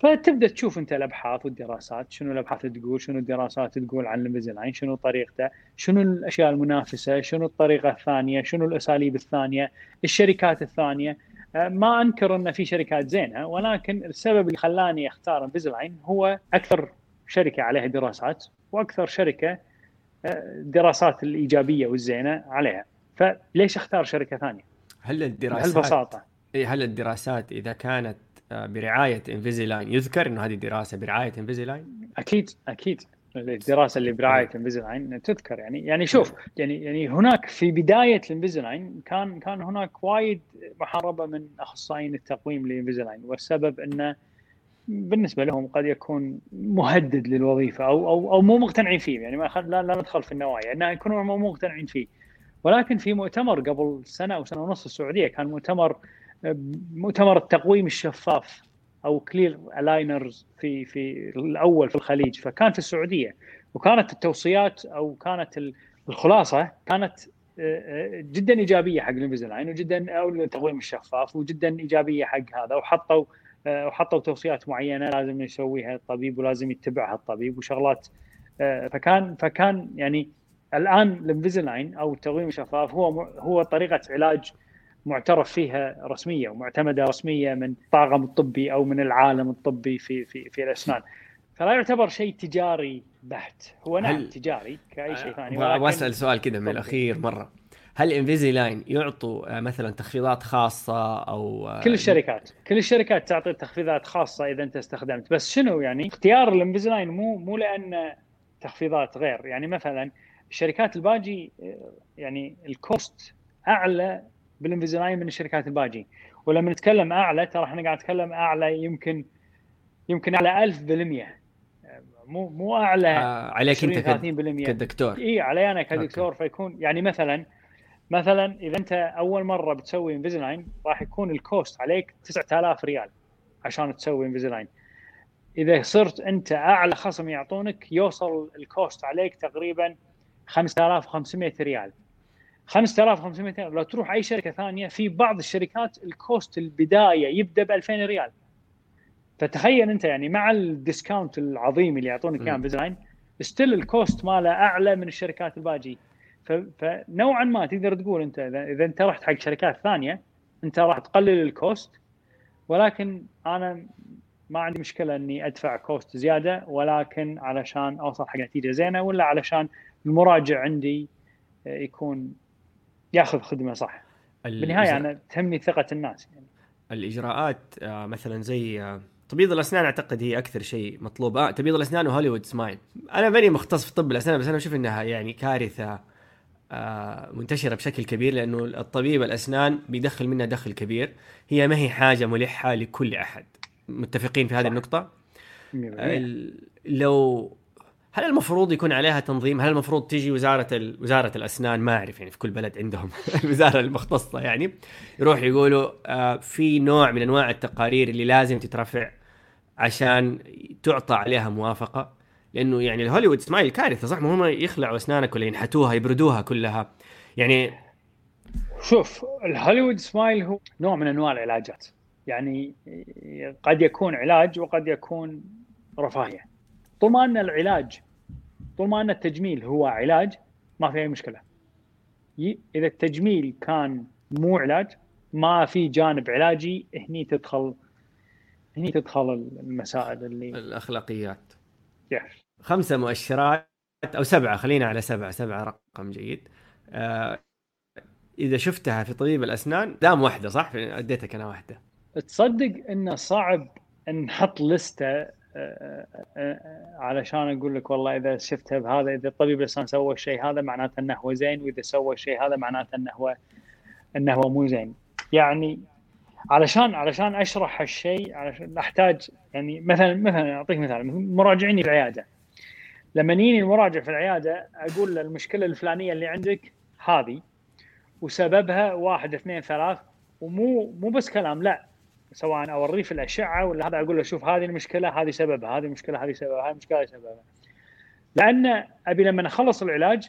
فتبدأ تشوف أنت الأبحاث والدراسات شنو الأبحاث تقول شنو الدراسات تقول عن الانفيزلاين شنو طريقته شنو الأشياء المنافسة شنو الطريقة الثانية شنو الأساليب الثانية الشركات الثانية. آه، ما أنكر أن في شركات زينة ولكن السبب اللي خلاني أختار Invisalign هو أكثر شركة عليها دراسات وأكثر شركة الدراسات الإيجابية والزينة عليها. فليش أختار شركة ثانية؟ هل الدراسات بهالبساطة. هل الدراسات إذا كانت آه، برعاية Invisalign يذكر إنه هذه دراسه برعاية Invisalign؟ أكيد أكيد. الدراسة اللي برعاية Invisalign تذكر. يعني يعني شوف يعني يعني هناك في بداية ال Invisalign كان كان هناك وايد محاربة من أخصائيين التقويم ل Invisalign والسبب إنه بالنسبة لهم قد يكون مهدد للوظيفة أو أو أو مو مقتنعين فيه يعني ما لا, لا ندخل في النوايا إنه يكونوا مو مقتنعين فيه. ولكن في مؤتمر قبل سنة أو سنة ونص السعودية كان مؤتمر مؤتمر التقويم الشفاف أو clear aligners في في الأول في الخليج فكان في السعودية. وكانت التوصيات أو كانت الخلاصة كانت جدا إيجابية حق ال Invisalign وجدا أو التقويم الشفاف وجدا إيجابية حق هذا وحطوا وحطوا توصيات معينة لازم يسويها الطبيب ولازم يتبعها الطبيب وشغلات. فكان فكان يعني الآن ال Invisalign أو التقويم الشفاف هو هو طريقة علاج معترف فيها رسمية ومعتمدة رسمية من الطاقم الطبي أو من العالم الطبي في في في الأسنان. فلا يعتبر شيء تجاري بحت. هو نعم هل... تجاري كأي شيء ثاني أبغى أسأل سؤال كذا من الأخير مرة. هل Invisalign يعطوا آه، مثلا تخفيضات خاصة أو آه، كل الشركات كل الشركات تعطي تخفيضات خاصة إذا أنت استخدمت. بس شنو يعني؟ اختيار ال Invisalign مو مو لأن تخفيضات غير. يعني مثلا الشركات الباجي آه، يعني ال cost أعلى بال Invisalign من الشركات الباجي. ولما نتكلم أعلى ترى إحنا قاعد نتكلم أعلى يمكن يمكن أعلى 1000% مو مو أعلى آه عليك أنت كدكتور. إي علي أنا كدكتور. أوكي. فيكون يعني مثلا مثلا إذا أنت أول مرة بتسوي Invisalign راح يكون ال cost عليك 9000 ريال عشان تسوي Invisalign إذا صرت أنت أعلى خصم يعطونك يوصل ال cost عليك تقريبا 5500 ريال. 5500 ريال لو تروح أي شركة ثانية في بعض الشركات ال cost البداية يبدأ ب 2000 ريال. فتخيل أنت يعني مع ال discount العظيم اللي يعطونك إياه Invisalign still ال cost ماله أعلى من الشركات الباجي فنوعا ما تقدر تقول أنت اذا أنت رحت حق شركات ثانية أنت راح تقلل ال cost ولكن أنا ما عندي مشكلة إني أدفع cost زيادة ولكن علشان أوصل حق نتيجة زينة ولا علشان المراجع عندي يكون ياخذ خدمة صح. بالنهاية أنا تهمني ثقة الناس. يعني. الإجراءات آه، مثلا زي آه، تبييض الأسنان أعتقد هي أكثر شيء مطلوب. آه تبييض الأسنان وهوليوود سمايل أنا ماني مختص في طب الأسنان بس أنا أشوف إنها يعني كارثة. آه منتشرة بشكل كبير لأنه الطبيب الأسنان بيدخل منها دخل كبير. هي ما هي حاجة ملحة لكل أحد. متفقين في هذه النقطة؟ لو هل المفروض يكون عليها تنظيم؟ هل المفروض تيجي وزارة وزارة الأسنان؟ ما أعرف يعني في كل بلد عندهم الوزارة المختصة يعني. يروح يقولوا آه في نوع من أنواع التقارير اللي لازم تترفع عشان تعطى عليها موافقة. لأنه يعني الهوليوود سمايل كارثة صح؟ ما هم يخلعوا أسنانك ولا ينحتوها يبردوها كلها. يعني شوف الهوليوود سمايل هو نوع من أنواع العلاجات. يعني قد يكون علاج وقد يكون رفاهية. طول ما أن العلاج طول ما أن التجميل هو علاج ما في أي مشكلة. إذا التجميل كان مو علاج ما في جانب علاجي هني تدخل هني تدخل المسائل اللي الأخلاقيات. يس. خمسة مؤشرات أو سبعة خلينا على سبعة سبعة رقم جيد. آه إذا شفتها في طبيب الأسنان دام واحدة صح؟ أديتك أنا واحدة. تصدق إنه صعب نحط لستة علشان أقول لك والله إذا شفتها بهذا إذا الطبيب الأسنان سوى الشيء هذا معناته إنه هو زين وإذا سوى الشيء هذا معناته إنه هو إنه هو مو زين. يعني علشان علشان أشرح هالشيء علشان أحتاج يعني مثلا مثلا أعطيك مثال مراجعيني في العياده لما يجيني المراجع في العيادة أقول له المشكلة الفلانية اللي عندك هذه وسببها واحد اثنين ثلاث ومو مو بس كلام لا سواء اوريه في الأشعة ولا هذا أقول له شوف هذه المشكلة هذه سببها هذه المشكلة هذه سببها هذه المشكلة هذه سببها. لأن أبي لما اخلص العلاج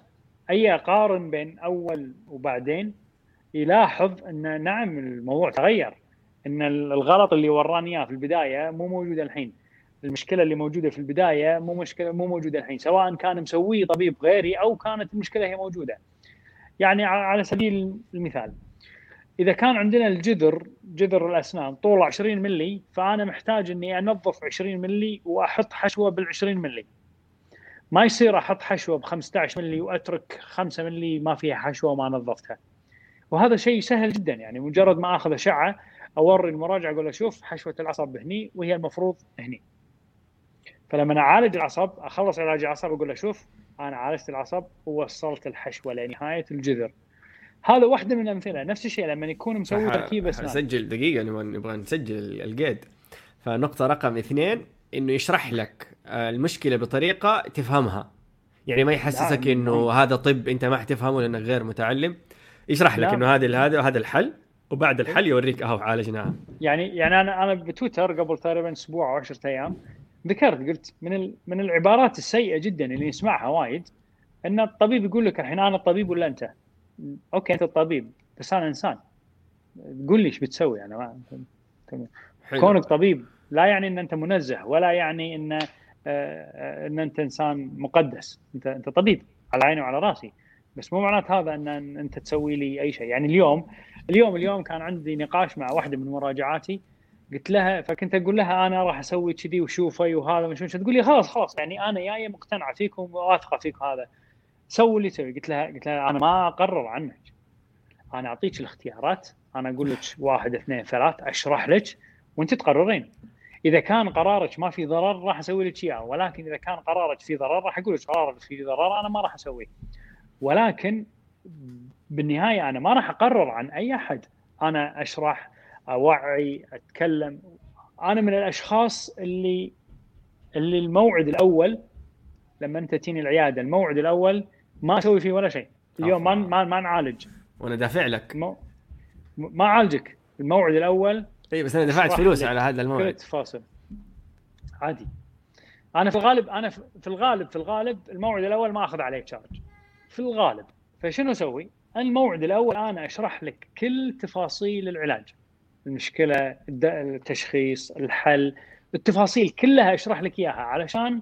أي أقارن بين أول وبعدين يلاحظ إن نعم الموضوع تغير إن الغلط اللي وراني إياه في البداية مو موجود الحين. المشكلة اللي موجودة في البداية مو مشكله مو موجودة الحين سواء كان مسويه طبيب غيري أو كانت المشكلة هي موجودة. يعني على سبيل المثال إذا كان عندنا الجذر جذر الأسنان طوله 20 ملي فأنا محتاج إني أنظف 20 ملي وأحط حشوة بال 20 ملي ما يصير أحط حشوة ب 15 ملي وأترك 5 ملي ما فيها حشوة وما نظفتها. وهذا شيء سهل جدا يعني مجرد ما آخذ أشعة أوري المراجع أقول له شوف حشوة العصب هني وهي المفروض هني. فلما أعالج العصب أخلص علاج العصب أقول له شوف أنا عالجت العصب ووصلت الحشوه لنهايه الجذر هذا واحدة من الأمثلة نفس الشيء لما يكون مسوي تركيب اسنان سجل دقيقة نبغى نسجل القيد فنقطة رقم اثنين إنه يشرح لك آه، المشكلة بطريقة تفهمها يعني ما يحسسك. إنه هذا طب أنت ما حتفهمه لانك غير متعلم يشرح لك. إنه هذا هذا هذا الحل وبعد الحل يوريك أهو عالجناها يعني يعني أنا أنا بتويتر قبل تقريبا أسبوع أو 10 أيام ذكرت قلت من من العبارات السيئة جدا اللي نسمعها وايد إن الطبيب يقول لك الحين أنا الطبيب ولا أنت؟ أوكي أنت الطبيب بس أنا إنسان قول لي إيش بتسوي أنا ما حلو. كونك طبيب لا يعني إن أنت منزه ولا يعني إن آه، آه، إن أنت إنسان مقدس أنت أنت طبيب على عيني وعلى راسي بس مو معنات هذا إن أنت تسوي لي أي شيء يعني اليوم اليوم اليوم كان عندي نقاش مع واحدة من مراجعاتي قلت لها فكنت أقول لها أنا راح أسوي كذي وشوفي وهذا مش تقول لي خلاص خلاص يعني أنا جاية مقتنعة فيكم واثقه فيك هذا. سوي اللي تسوي قلت لها قلت لها أنا ما أقرر عنك. أنا أعطيك الاختيارات. أنا أقول لك واحد اثنين ثلاث أشرح لك وأنت تقررين. إذا كان قرارك ما في ضرر راح أسوي لك اياه ولكن إذا كان قرارك في ضرر راح أقول لك قرارك في ضرر أنا ما راح أسويه. ولكن بالنهاية أنا ما راح أقرر عن أي أحد. أنا أشرح أوعي أتكلم. أنا من الأشخاص اللي اللي الموعد الأول لما أنت تجيني العيادة الموعد الأول ما أسوي فيه ولا شيء. اليوم ما ما, ما نعالج. وأنا دافع لك. مو... ما أعالجك. الموعد الأول اي بس أنا دفعت فلوس على هذا الموعد. فاصل. عادي. أنا في الغالب أنا في الغالب في الغالب الموعد الأول ما أخذ عليه تشارج في الغالب. فشنو أسوي؟ الموعد الأول أنا أشرح لك كل تفاصيل العلاج. المشكلة التشخيص الحل التفاصيل كلها أشرح لك إياها. علشان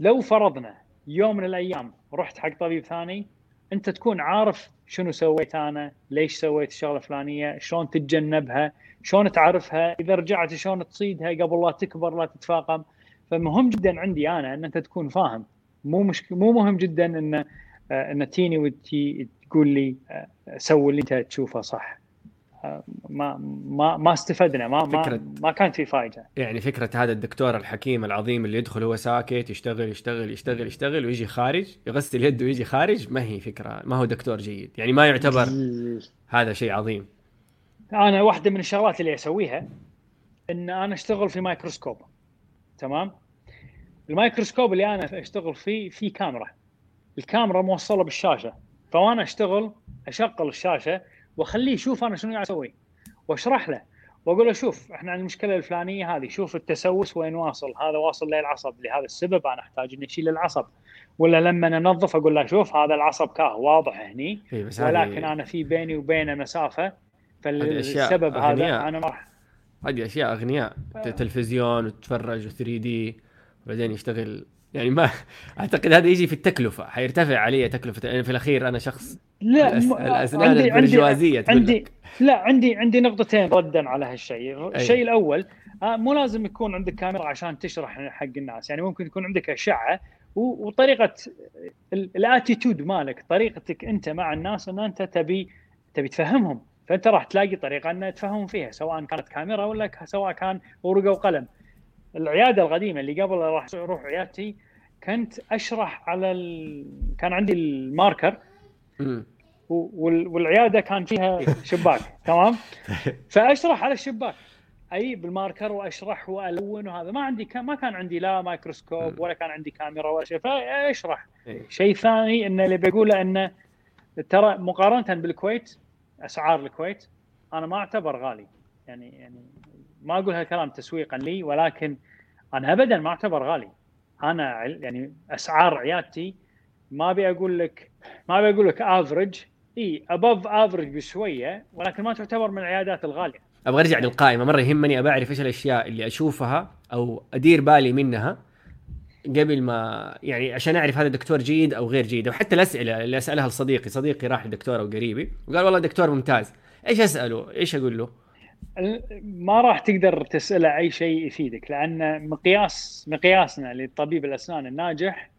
لو فرضنا يوم من الأيام رحت حق طبيب ثاني أنت تكون عارف شنو سويت أنا ليش سويت الشغلة الفلانية شلون تتجنبها شلون تعرفها إذا رجعت شلون تصيدها قبل لا تكبر لا تتفاقم. فمهم جدا عندي أنا إن أنت تكون فاهم. مو مش مو مهم جدا إن إن تيني وتي تقول لي آه، سوي اللي أنت تشوفه صح. ما ما ما استفدنا ما ما, ما كانت في فائده يعني فكرة هذا الدكتور الحكيم العظيم اللي يدخل هو ساكت يشتغل يشتغل يشتغل يشتغل ويجي خارج يغسل يده ويجي خارج ما هي فكرة ما هو دكتور جيد. يعني ما يعتبر هذا شيء عظيم. أنا واحدة من الشغلات اللي أسويها إن أنا أشتغل في مايكروسكوب تمام؟ المايكروسكوب اللي أنا أشتغل فيه في كاميرا. الكاميرا موصلة بالشاشة. فوانا أشتغل أشغل الشاشة واخليه يشوف أنا شنو قاعد أسوي. واشرح له واقول له شوف إحنا عندنا المشكلة الفلانية هذه شوف التسوس وين واصل. هذا واصل للعصب لهذا السبب أنا أحتاج إني أشيل العصب. ولا لما انظف أقول له شوف هذا العصب كاه واضح هني إيه، ولكن أنا في بيني وبينه مسافة فالسبب هذا أنا ما راح هذه أشياء أغنياء. تلفزيون وتتفرج و3 دي وبعدين يشتغل يعني ما أعتقد هذا يجي في التكلفة حيرتفع علي تكلفة يعني في الأخير أنا شخص لا الأسنان عندي البرجوازية عندي, عندي لا عندي عندي نقطتين ردا على هالشيء. الشيء الأول آه، مو لازم يكون عندك كاميرا عشان تشرح حق الناس. يعني ممكن يكون عندك أشعة وطريقة الاتيتود مالك طريقتك أنت مع الناس إن أنت تبي تبي تفهمهم. فأنت راح تلاقي طريقة ان تفهم فيها سواء كانت كاميرا ولا سواء كان ورقة وقلم. العيادة القديمة اللي قبل راح أروح عيادتي كنت أشرح على ال... كان عندي ال marker. والعيادة كان فيها شباك تمام؟ فأشرح على الشباك. أي بال marker وأشرح وألون وهذا. ما عندي كان ما كان عندي لا مايكروسكوب ولا كان عندي كاميرا ولا شيء. فأشرح. شيء ثاني إن اللي بقوله انه ترى مقارنة بالكويت أسعار الكويت أنا ما أعتبر غالي. يعني يعني ما أقول هالكلام تسويقا لي ولكن أنا ابدا ما أعتبر غالي. أنا يعني أسعار عيادتي ما أبي أقول لك ما أبي أقول لك افرج إي ابوف افرج بشوية ولكن ما تعتبر من العيادات الغالية. أبغى أرجع للقائمة. مرة يهمني ابى اعرف إيش الأشياء اللي أشوفها أو أدير بالي منها قبل ما يعني عشان أعرف هذا دكتور جيد أو غير جيد. وحتى الأسئلة اللي أسألها لصديقي. صديقي راح لدكتور أو قريبي. وقال والله دكتور ممتاز. إيش أسأله؟ إيش أقول له؟ ما راح تقدر تسأله أي شيء يفيدك لأن مقياس مقياسنا للطبيب الأسنان الناجح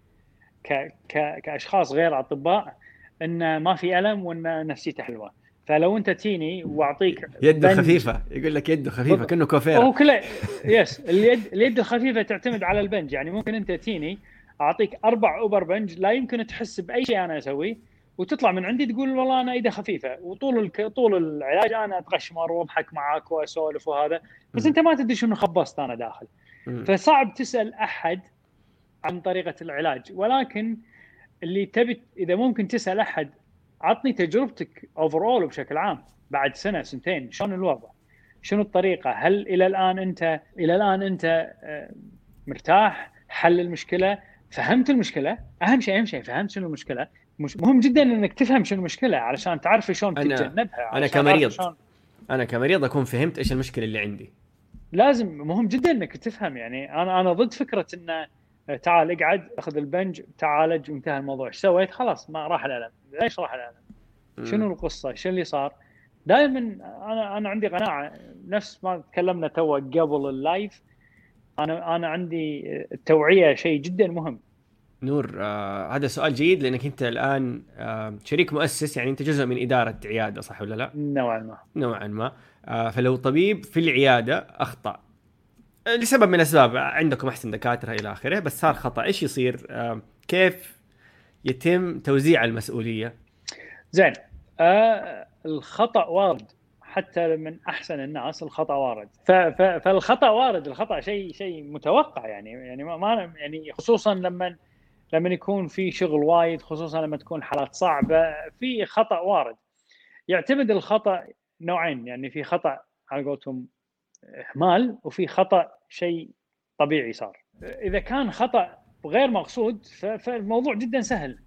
ك ك كأشخاص غير أطباء إنه ما في ألم وان نفسيته حلوة. فلو أنت تيني وأعطيك يده خفيفة يقول لك يده خفيفة كأنه كوفيرا هو كله يس اليد اليد الخفيفة تعتمد على البنج يعني ممكن أنت تيني أعطيك أربع أوبر بنج لا يمكن تحس بأي شيء أنا أسويه وتطلع من عندي تقول والله أنا ايده خفيفة وطول الك... طول العلاج أنا اتغشمر وأضحك معاك وأسولف وهذا بس. أنت ما تدري شنو خبصت أنا داخل. فصعب تسأل أحد عن طريقة العلاج ولكن اللي تبي إذا ممكن تسأل أحد عطني تجربتك اوفر اول بشكل عام بعد سنة سنتين شلون الوضع؟ شنو الطريقة؟ هل إلى الآن انت إلى الآن أنت آه، مرتاح؟ حل المشكلة؟ فهمت المشكلة؟ أهم شيء أهم شيء فهمت شنو المشكلة؟ مش مهم جدا إنك تفهم شنو المشكلة علشان تعرف شلون تتجنبها أنا كمريض. أنا كمريض أكون فهمت إيش المشكلة اللي عندي. لازم مهم جدا إنك تفهم يعني أنا أنا ضد فكرة انه تعال اقعد أخذ البنج تعالج وانتهى الموضوع. إيش سويت؟ خلاص ما راح الألم. ليش راح الألم؟ شنو القصة؟ شو اللي صار؟ دائما أنا أنا عندي قناعة نفس ما تكلمنا تو قبل ال live. أنا أنا عندي التوعيه شيء جدا مهم. نور آه هذا سؤال جيد لأنك أنت الآن آه شريك مؤسس يعني أنت جزء من إدارة عيادة صح ولا لا؟ نوعا ما. نوعا ما. آه فلو طبيب في العيادة أخطأ. لسبب من الأسباب عندكم أحسن دكاترة إلى آخره بس صار خطأ. إيش يصير؟ آه كيف يتم توزيع المسؤولية؟ زين. آه الخطأ وارد. حتى من أحسن الناس الخطأ وارد. فالخطأ وارد الخطأ شيء شيء متوقع يعني. يعني ما يعني خصوصا لما لما يكون في شغل وايد خصوصا لما تكون حالات صعبة في خطأ وارد. يعتمد الخطأ نوعين يعني في خطأ على قولتهم إهمال وفي خطأ شيء طبيعي صار. إذا كان خطأ غير مقصود فالموضوع جدا سهل.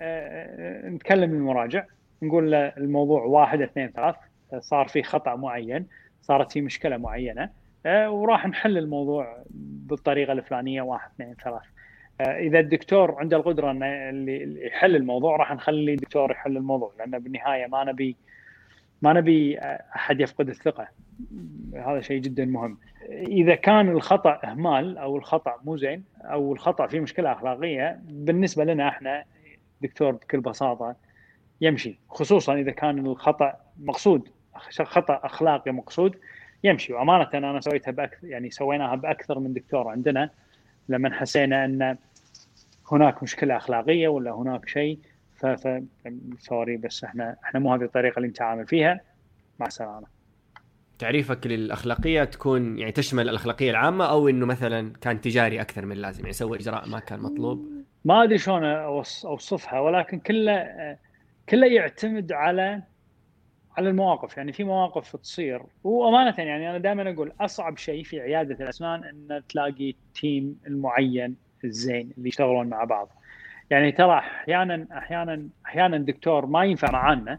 آه، آه، نتكلم المراجع نقول له الموضوع واحد اثنين ثلاث. صار في خطأ معين صارت في مشكلة معينة آه، وراح نحل الموضوع بالطريقة الفلانية واحد اثنين ثلاث. إذا الدكتور عنده القدرة إنه اللي يحل الموضوع راح نخلي الدكتور يحل الموضوع لأن بالنهاية ما نبي ما نبي أحد يفقد الثقة. هذا شيء جدا مهم. إذا كان الخطأ اهمال أو الخطأ مو زين أو الخطأ في مشكلة أخلاقية بالنسبة لنا إحنا دكتور بكل بساطة يمشي. خصوصا إذا كان الخطأ مقصود خطأ أخلاقي مقصود يمشي. وأمانة أنا سويتها باكثر يعني سويناها بأكثر من دكتور عندنا. لما حسينا أن هناك مشكلة أخلاقية ولا هناك شيء ف سوري بس إحنا إحنا مو هذه الطريقة اللي نتعامل فيها. مع السلامة. تعريفك للأخلاقية تكون يعني تشمل الأخلاقية العامة أو إنه مثلا كان تجاري أكثر من اللازم يعني سوى إجراء ما كان مطلوب؟ ما أدري شلون أوصفها ولكن كله كله يعتمد على على المواقف يعني في مواقف تصير. وأمانة يعني أنا دائما أقول أصعب شيء في عيادة الأسنان إن تلاقي team المعين الزين اللي يشتغلون مع بعض. يعني ترى أحيانا أحيانا أحيانا دكتور ما ينفع معانا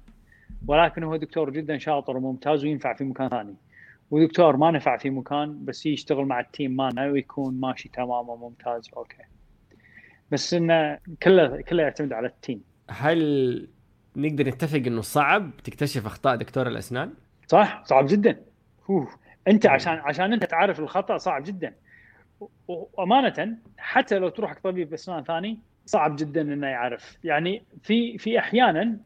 ولكن هو دكتور جدا شاطر وممتاز وينفع في مكان ثاني. ودكتور ما نفع في مكان بس يشتغل مع ال team مالنا ويكون ماشي تمام وممتاز okay. بس إنه كله كله يعتمد على التيم. هل نقدر نتفق إنه صعب تكتشف أخطاء دكتور الأسنان؟ صح صعب جدا. أوه. أنت عشان عشان أنت تعرف الخطأ صعب جدا. وأمانة حتى لو تروح طبيب اسنان ثاني صعب جدا إنه يعرف. يعني في في أحيانا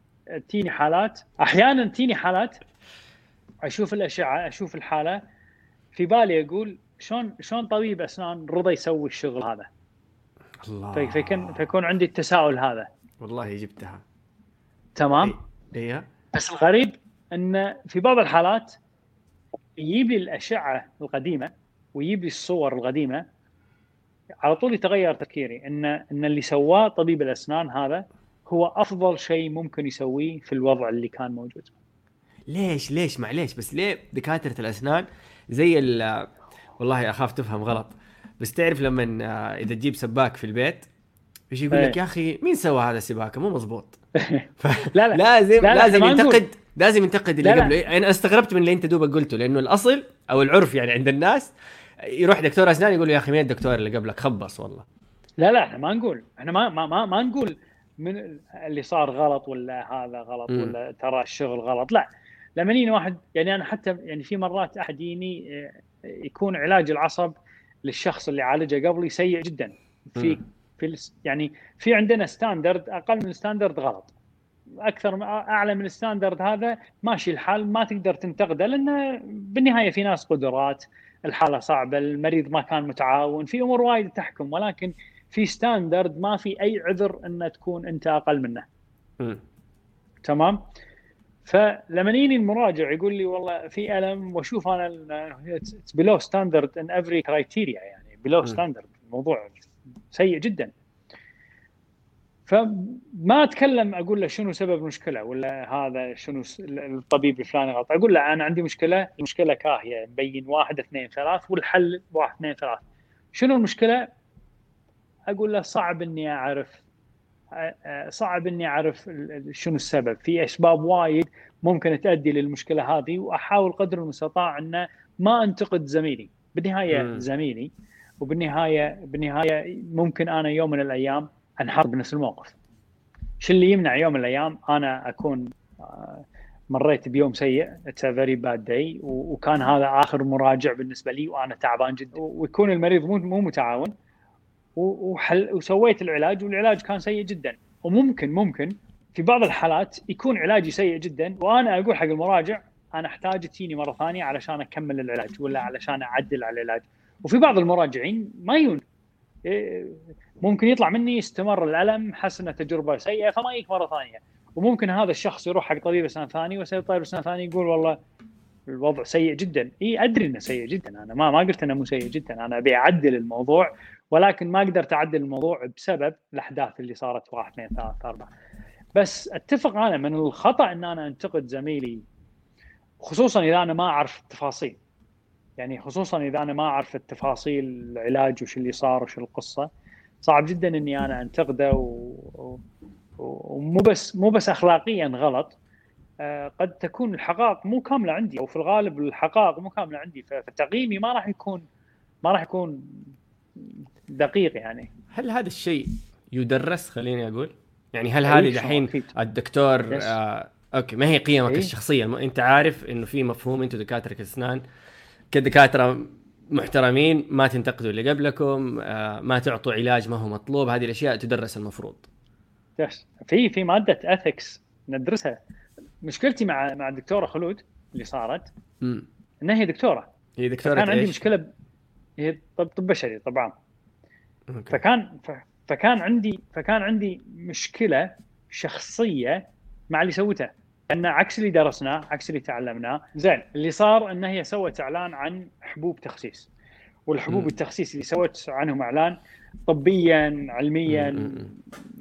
تيني حالات أحيانا تيني حالات أشوف الأشعة أشوف الحالة في بالي أقول شلون شلون طبيب أسنان رضى يسوي الشغل هذا. الله. فيكون فيكون عندي التساؤل هذا. والله جبتها. تمام. إي بس الغريب إن في بعض الحالات يجيب لي الأشعة القديمة ويجيب لي الصور القديمة. على طول يتغير تفكيري. إن إن اللي سواه طبيب الأسنان هذا هو أفضل شيء ممكن يسويه في الوضع اللي كان موجود. ليش ليش؟ معليش بس ليه دكاترة الأسنان زي ال والله أخاف تفهم غلط. بس تعرف لما آه، إذا تجيب سباك في البيت إيش يقول لك إيه. يا أخي مين سوى هذا السباكة؟ مو مزبوط لا لا. لازم لا لا لازم ينتقد لازم ينتقد اللي قبله. يعني أنا استغربت من اللي أنت دوبك قلته لأنه الأصل أو العرف يعني عند الناس يروح دكتور أسنان يقول يا أخي مين الدكتور اللي قبلك؟ خبص والله. لا لا إحنا ما نقول. إحنا ما ما ما, ما نقول من اللي صار غلط ولا هذا غلط م. ولا ترى الشغل غلط. لا. لما يجيني واحد يعني أنا حتى يعني في مرات أحد يجيني آه، يكون علاج العصب للشخص اللي عالجه قبلي سيء جدا. في في يعني في عندنا standard أقل من ال standard غلط أكثر أعلى من ال standard هذا ماشي الحال ما تقدر تنتقده لأنه بالنهاية في ناس قدرات الحالة صعبة المريض ما كان متعاون في أمور وايد تحكم ولكن في standard ما في أي عذر أن تكون أنت أقل منه. م. تمام؟ فلما يجيني المراجع يقول لي والله في ألم وأشوف أنا below standard in every criteria يعني below standard الموضوع سيء جدا. فما أتكلم أقول له شنو سبب المشكلة ولا هذا شنو الطبيب الفلاني غلط أقول له أنا عندي مشكلة المشكلة كاهيه مبين واحد اثنين ثلاث والحل واحد اثنين ثلاث شنو المشكلة؟ أقول له صعب إني أعرف صعب إني أعرف شنو السبب في أسباب وايد ممكن تؤدي للمشكلة هذه وأحاول قدر المستطاع إنه ما أنتقد زميلي بالنهاية م. زميلي وبالنهايه بالنهاية ممكن أنا يوم من الأيام أنحط بنفس الموقف. شو اللي يمنع يوم من الأيام أنا أكون آه، مريت بيوم سيء it's a very bad day وكان هذا آخر مراجع بالنسبة لي وأنا تعبان جدا. ويكون المريض مو مو متعاون وحل وسويت العلاج والعلاج كان سيء جدا. وممكن ممكن في بعض الحالات يكون علاجي سيء جدا وأنا أقول حق المراجع أنا أحتاج تجيني مرة ثانية علشان أكمل العلاج ولا علشان أعدل على العلاج. وفي بعض المراجعين ما يون إيه، ممكن يطلع مني استمر الألم حس انها تجربة سيئة فما يجيك مرة ثانية. وممكن هذا الشخص يروح حق طبيب اسنان ثاني ويصير طبيب اسنان ثاني يقول والله الوضع سيء جدا. اي أدري إنه سيء جدا. أنا ما ما قلت إنه مو سيء جدا. أنا أبي أعدل الموضوع ولكن ما قدرت أعدل الموضوع بسبب الأحداث اللي صارت واحد اثنين ثلاثة أربعة. بس أتفق أنا من الخطأ إن أنا أنتقد زميلي خصوصا إذا أنا ما أعرف التفاصيل. يعني خصوصا إذا أنا ما أعرف التفاصيل العلاج وش اللي صار وش القصة. صعب جدا إني أنا أنتقده و... ومو بس مو بس اخلاقيا غلط. آه، قد تكون الحقائق مو كاملة عندي أو في الغالب الحقائق مو كاملة عندي. فتقييمي ما راح يكون ما راح يكون دقيق يعني. هل هذا الشيء يدرس؟ خليني أقول. يعني هل هذه دحين الدكتور آه okay ما هي قيمك إيه؟ الشخصية؟ أنت عارف إنه في مفهوم أنتم دكاترة اسنان كدكاترة محترمين ما تنتقدوا اللي قبلكم آه ما تعطوا علاج ما هو مطلوب. هذه الأشياء تدرس المفروض. yes. في في مادة ethics ندرسها. مشكلتي مع مع الدكتورة خلود اللي صارت م. إنها هي دكتورة. هي دكتورة كان عندي مشكلة ب... هي طب طب بشري طبعا. أوكي. فكان ف... فكان عندي فكان عندي مشكلة شخصية مع اللي سوته. لأن عكس اللي درسناه عكس اللي تعلمناه زين اللي صار أن هي سوت إعلان عن حبوب تخسيس والحبوب م. التخسيس اللي سوت عنهم إعلان طبيا علميا م.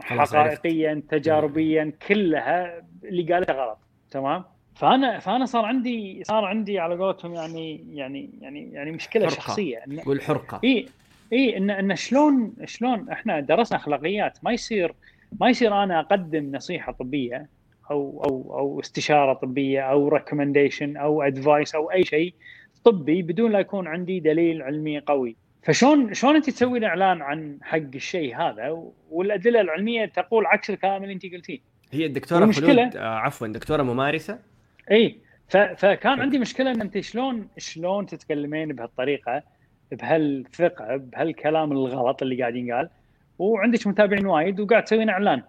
حقائقيا تجاربيا كلها اللي قالتها غلط تمام فأنا فأنا صار عندي صار عندي على قولتهم يعني يعني يعني يعني مشكلة حرقة. شخصية والحرقه إي إي إن إن شلون شلون إحنا درسنا أخلاقيات ما يصير ما يصير أنا أقدم نصيحة طبية أو أو أو استشارة طبية أو recommendation أو advice أو أي شيء طبي بدون لا يكون عندي دليل علمي قوي. فشلون شلون أنت تسوين اعلان عن حق الشيء هذا؟ والأدلة العلمية تقول عكس الكلام اللي أنت قلتيه. هي الدكتورة خلود آه عفوا دكتورة ممارسة؟ إي فكان عندي مشكلة إن أنت شلون شلون تتكلمين بهالطريقة بهالثقه بهالكلام الغلط اللي قاعد ينقال وعندك متابعين وايد وقاعد تسوين إعلان.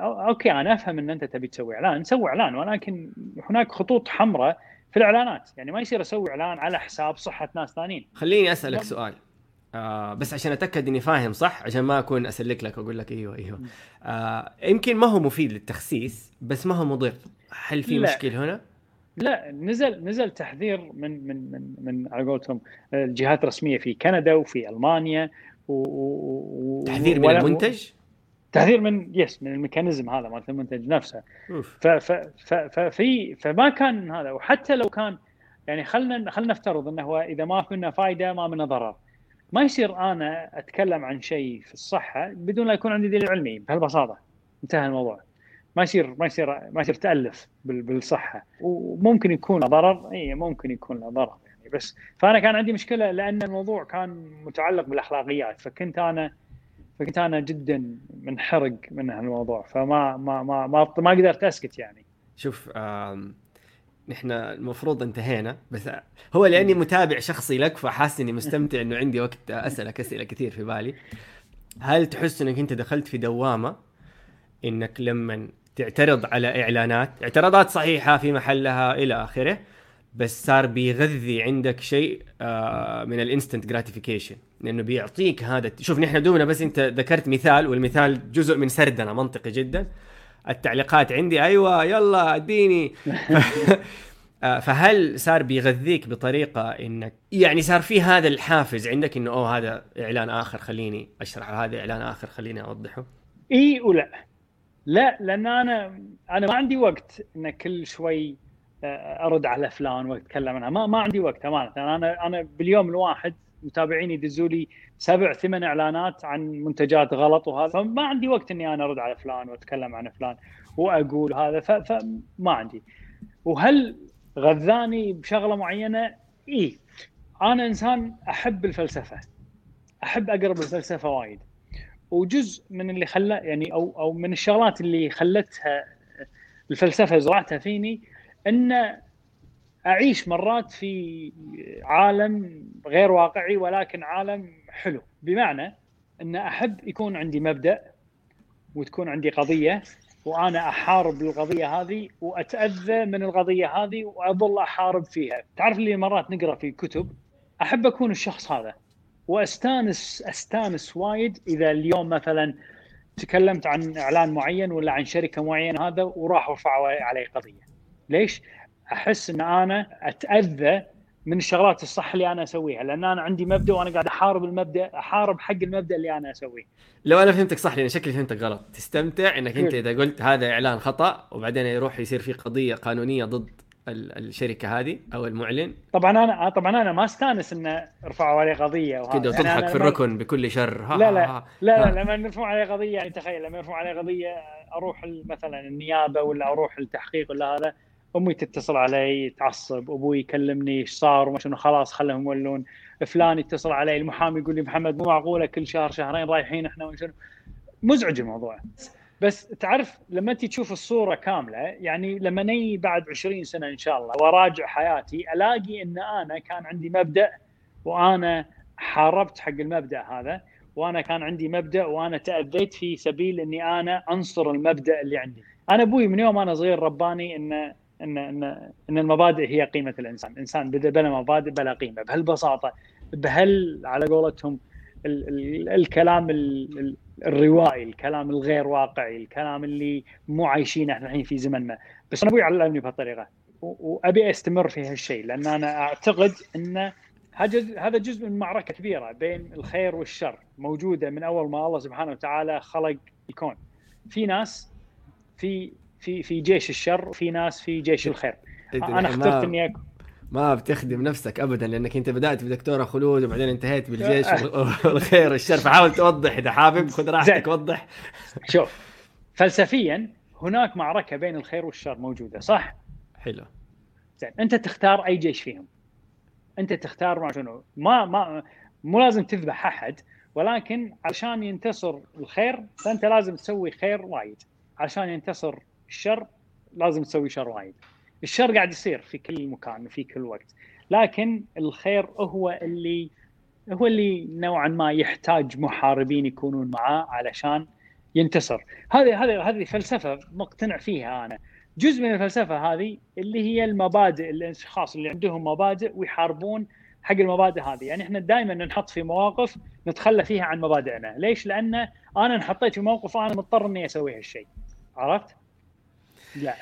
أوكي أنا أفهم إن أنت تبي تسوي إعلان سوي إعلان ولكن هناك خطوط حمراء في الإعلانات. يعني ما يصير أسوي إعلان على حساب صحة ناس ثانيين. خليني أسألك سؤال. آه بس عشان أتأكد إني فاهم صح عشان ما أكون أسلك لك واقول لك إيوه إيوه. آه يمكن ما هو مفيد للتخسيس بس ما هو مضر. هل في مشكلة هنا؟ لا نزل نزل تحذير من من من من على قولتهم الجهات الرسمية في كندا وفي ألمانيا و, و تحذير من المنتج؟ تحذير من يس من ال mechanism هذا مالت المنتج نفسه. ف ف ف ففي فما كان هذا. وحتى لو كان يعني خلينا خلينا نفترض إنه هو إذا ما منه فائده ما منه ضرر. ما يصير أنا أتكلم عن شيء في الصحة بدون لا يكون عندي دليل علمي بهالبساطة. انتهى الموضوع. ما يصير ما يصير ما يصير تألف بالصحة. وممكن يكون ضرر. إي ممكن يكون ضرر يعني. بس فأنا كان عندي مشكلة لأن الموضوع كان متعلق بالأخلاقيات. فكنت أنا فكنت أنا جدا منحرق من هالموضوع فما ما ما ما, ما قدرت أسكت يعني. شوف نحن المفروض انتهينا بس هو لأني متابع شخصي لك فحاسس إني مستمتع إنه عندي وقت أسألك أسئلة كثير في بالي. هل تحس إنك أنت دخلت في دوامة؟ إنك لما تعترض على إعلانات اعتراضات صحيحة في محلها إلى آخره بس صار بيغذي عندك شيء آه من ال instant gratification لأنه بيعطيك هذا شوف نحن دوبنا بس أنت ذكرت مثال والمثال جزء من سردنا منطقي جدا. التعليقات عندي أيوه يلا أديني. آه، فهل صار بيغذيك بطريقة إنك يعني صار في هذا الحافز عندك إنه أوه هذا إعلان آخر خليني اشرح هذا إعلان آخر خليني أوضحه؟ إي ولا. لا لأن أنا أنا ما عندي وقت ان كل شوي أرد على فلان وأتكلم عنها. ما ما عندي وقت أمانة. أنا أنا باليوم الواحد متابعيني يدزوا لي سبع ثمان إعلانات عن منتجات غلط وهذا. فما عندي وقت إني أنا أرد على فلان وأتكلم عن فلان وأقول هذا. فما عندي. وهل غذاني بشغلة معينة؟ اي أنا إنسان أحب الفلسفة. أحب اقرب الفلسفه وايد. وجزء من اللي خلى يعني أو أو من الشغلات اللي خلتها الفلسفة زرعتها فيني أن أعيش مرات في عالم غير واقعي ولكن عالم حلو. بمعنى أن أحب يكون عندي مبدأ وتكون عندي قضية وأنا أحارب القضية هذه وأتأذى من القضية هذه وأظل أحارب فيها. تعرف اللي مرات نقرأ في كتب أحب أكون الشخص هذا وأستانس أستانس وايد إذا اليوم مثلا تكلمت عن إعلان معين ولا عن شركة معينة هذا وراح رفعوا علي قضية. ليش أحس إن أنا أتأذى من الشغلات الصح اللي أنا أسويها؟ لأن أنا عندي مبدأ وأنا قاعد أحارب المبدأ أحارب حق المبدأ اللي أنا أسويه. لو أنا فهمتك صح لأن شكلي فهمتك غلط. تستمتع إنك أنت إذا قلت هذا إعلان خطأ وبعدين يروح يصير في قضية قانونية ضد الشركة هذه أو المعلن. طبعا أنا طبعا أنا ما أستأنس إن رفعوا علي قضية كذا وتضحك يعني في الركن بكل شر. ها لا لا ها لا, لا, لا لما يرفعوا علي قضية يعني تخيل لما يرفعوا علي قضية أروح مثلا النيابة ولا أروح التحقيق ولا هذا أمي تتصل علي تعصب أبوي يكلمني إيش صار وما شنو خلاص خلهم يولون. فلان يتصل علي المحامي يقول لي محمد مو معقولة كل شهر شهرين رايحين إحنا وشنو مزعج الموضوع. بس تعرف لما انت تشوف الصورة كاملة يعني لما ني بعد 20 سنة إن شاء الله وراجع حياتي ألاقي إن أنا كان عندي مبدأ وأنا حاربت حق المبدأ هذا وأنا كان عندي مبدأ وأنا تأذيت في سبيل إني أنا أنصر المبدأ اللي عندي. أنا أبوي من يوم أنا صغير رباني ان ان ان إن المبادئ هي قيمة الإنسان، الإنسان بلا مبادئ بلا قيمة. بهالبساطة بهال على قولتهم ال ال الكلام ال الروائي، الكلام الغير واقعي، الكلام اللي مو عايشينه إحنا الحين في زمننا، بس أنا أبوي علمني بهالطريقة وابي أستمر في هالشيء لأن أنا أعتقد إن هذا جزء من معركة كبيرة بين الخير والشر موجودة من أول ما الله سبحانه وتعالى خلق الكون. في ناس في في في جيش الشر وفي ناس في جيش الخير. أنا اخترت إني أكون. ما بتخدم نفسك ابدا لأنك أنت بدأت بدكتورة خلود وبعدين انتهيت بالجيش والخير والشر. فحاول توضح إذا حابب خذ راحتك وضح. شوف فلسفيا هناك معركة بين الخير والشر موجودة صح؟ حلو. زين أنت تختار أي جيش فيهم. أنت تختار ما شنو ما ما مو لازم تذبح أحد ولكن عشان ينتصر الخير فأنت لازم تسوي خير وايد. عشان ينتصر الشر لازم تسوي شر وايد. الشر قاعد يصير في كل مكان وفي كل وقت. لكن الخير هو اللي هو اللي نوعا ما يحتاج محاربين يكونون معاه علشان ينتصر. هذه هذه هذه فلسفة مقتنع فيها أنا. جزء من الفلسفة هذه اللي هي المبادئ الأشخاص اللي عندهم مبادئ ويحاربون حق المبادئ هذه. يعني إحنا دائما ننحط في مواقف نتخلى فيها عن مبادئنا. ليش؟ لأن أنا انحطيت في موقف أنا مضطر إني أسوي هالشيء. عرفت؟ لا.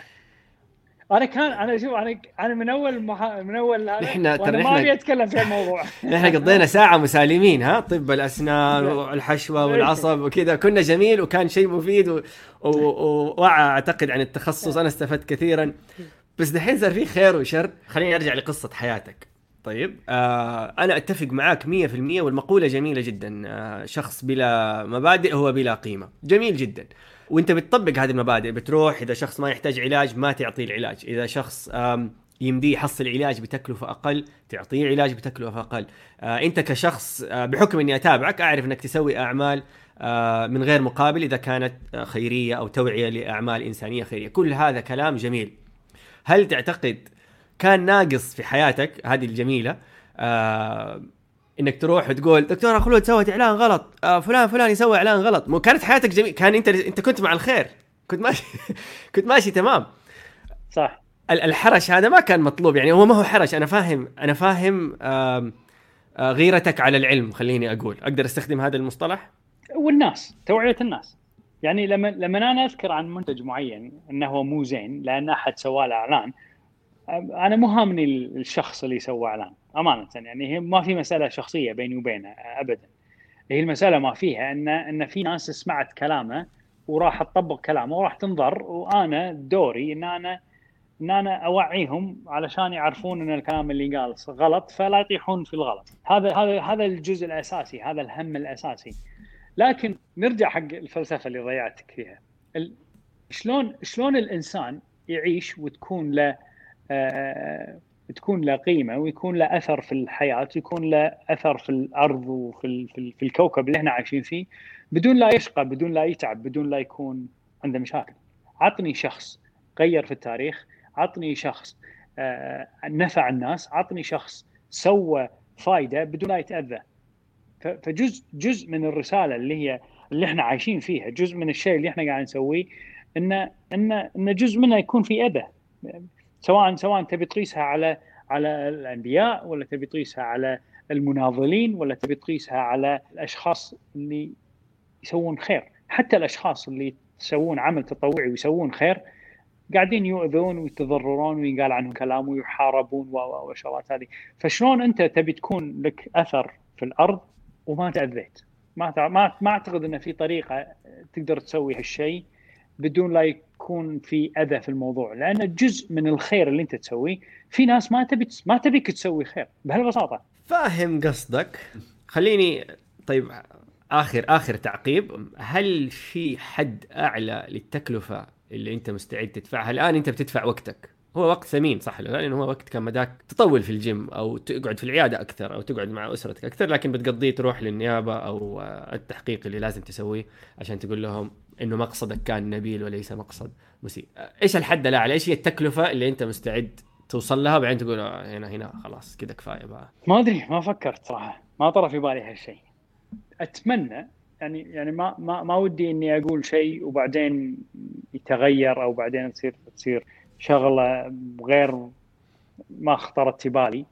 أنا كان أنا شوف أنا أنا من أول محا... من أول هذا نحن ترى ما أبي أتكلم في الموضوع. نحن قضينا ساعة مسالمين ها؟ طب الأسنان والحشوة والعصب وكذا. كنا جميل وكان شيء مفيد و... و... ووعى أعتقد عن التخصص. أنا استفدت كثيرا. بس دحين صار في خير وشر. خليني أرجع لقصة حياتك. طيب آه أنا أتفق معاك 100% والمقولة جميلة جدا. آه شخص بلا مبادئ هو بلا قيمة. جميل جدا. وانت بتطبق هذه المبادئ بتروح إذا شخص ما يحتاج علاج ما تعطيه العلاج. إذا شخص يمديه يحصل علاج بتكلفة أقل تعطيه علاج بتكلفة أقل. آه انت كشخص آه بحكم إني أتابعك أعرف إنك تسوي أعمال آه من غير مقابل إذا كانت خيرية أو توعية لأعمال إنسانية خيرية. كل هذا كلام جميل. هل تعتقد كان ناقص في حياتك؟ هذه الجميلة. إنك تروح وتقول دكتور خلود سوت إعلان غلط آه فلان فلان يسوي إعلان غلط. مو كانت حياتك جميل كان أنت أنت كنت مع الخير كنت ماشي كنت ماشي تمام. صح. الحرش هذا ما كان مطلوب يعني هو ما هو حرش أنا فاهم أنا فاهم آه غيرتك على العلم خليني أقول. أقدر أستخدم هذا المصطلح؟ والناس توعية الناس. يعني لما لما أنا أذكر عن منتج معين إنه هو مو زين لأن أحد سوى له إعلان أنا مو هامني الشخص اللي سوى إعلان. أمانة يعني هي ما في مسألة شخصية بيني وبينه ابدا. هي المسألة ما فيها إن إن في ناس سمعت كلامه وراح تطبق كلامه وراح تنظر وأنا دوري إن أنا إن أنا أوعيهم علشان يعرفون إن الكلام اللي قال غلط فلا يطيحون في الغلط. هذا هذا هذا الجزء الأساسي هذا الهم الأساسي. لكن نرجع حق الفلسفة اللي ضيعتك فيها. شلون شلون الإنسان يعيش وتكون له آه تكون له قيمة ويكون له أثر في الحياة ويكون له أثر في الأرض وفي في, الكوكب اللي إحنا عايشين فيه بدون لا يشقى بدون لا يتعب بدون لا يكون عنده مشاكل. عطني شخص غير في التاريخ عطني شخص آه نفع الناس عطني شخص سوى فائده بدون لا يتأذى. فجزء جزء من الرسالة اللي هي اللي إحنا عايشين فيها جزء من الشيء اللي إحنا قاعد نسويه ان ان إن جزء منه يكون في أذى. سواء سواء تبي تقيسها على على الأنبياء ولا تبي تقيسها على المناضلين ولا تبي تقيسها على الأشخاص اللي يسوون خير. حتى الأشخاص اللي يسوون عمل تطوعي ويسوون خير قاعدين يؤذون ويتضررون وينقال عنهم كلام ويحاربون والشغلات هذه. فشلون أنت تبي تكون لك أثر في الأرض وما تأذيت؟ ما ما أعتقد إن في طريقة تقدر تسوي هالشيء. بدون لا يكون في أذى في الموضوع لأن جزء من الخير اللي أنت تسويه في ناس ما تبي ما تبيك تسوي خير بهالبساطة. فاهم قصدك. خليني طيب آخر آخر تعقيب. هل في حد أعلى للتكلفة اللي أنت مستعد تدفعها؟ الآن أنت بتدفع وقتك؟ هو وقت ثمين صح لأنه هو وقت كان مداك تطول في الجيم أو تقعد في العيادة أكثر أو تقعد مع أسرتك أكثر لكن بتقضيه تروح للنيابة أو التحقيق اللي لازم تسويه عشان تقول لهم إنه مقصدك كان نبيل وليس مقصد مسيء. إيش الحد الاعلى إيش هي التكلفة اللي أنت مستعد توصل لها وبعدين تقول آه، هنا هنا خلاص كذا كفاية بقى؟ ما أدري ما فكرت صراحة. ما طرى في بالي هالشيء. أتمنى يعني يعني ما ما ما ودي إني أقول شيء وبعدين يتغير أو بعدين تصير تصير شغلة غير ما خطرت في بالي.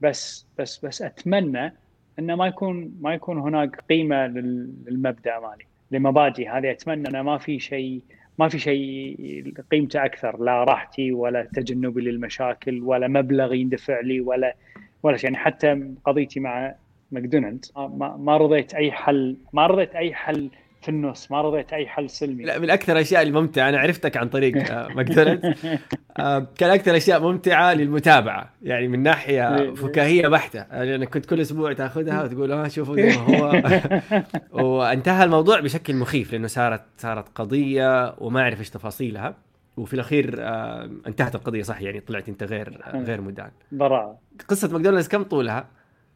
بس بس بس أتمنى انه ما يكون ما يكون هناك قيمة للمبدأ مالي. لمبادئي هذه أتمنى انه ما في شيء ما في شيء قيمته أكثر. لا راحتي ولا تجنبي للمشاكل ولا مبلغ يندفع لي ولا ولا شيء. يعني حتى قضيتي مع ماكدونالدز ما, ما رضيت أي حل ما رضيت أي حل في النص ما رضيت أي حل سلمي. لا من أكثر الأشياء الممتعه أنا عرفتك عن طريق آه، ماكدونالدز. آه، كان أكثر أشياء ممتعة للمتابعة يعني من ناحية. فكاهية بحتة. يعني أنا كنت كل أسبوع تأخذها وتقول آه شوفوا زي ما هو. وانتهى الموضوع بشكل مخيف لأنه صارت صارت قضية وما أعرف إيش تفاصيلها. وفي الأخير آه انتهت القضية صح يعني طلعت أنت غير آه غير مدان. براءه قصة ماكدونالدز كم طولها؟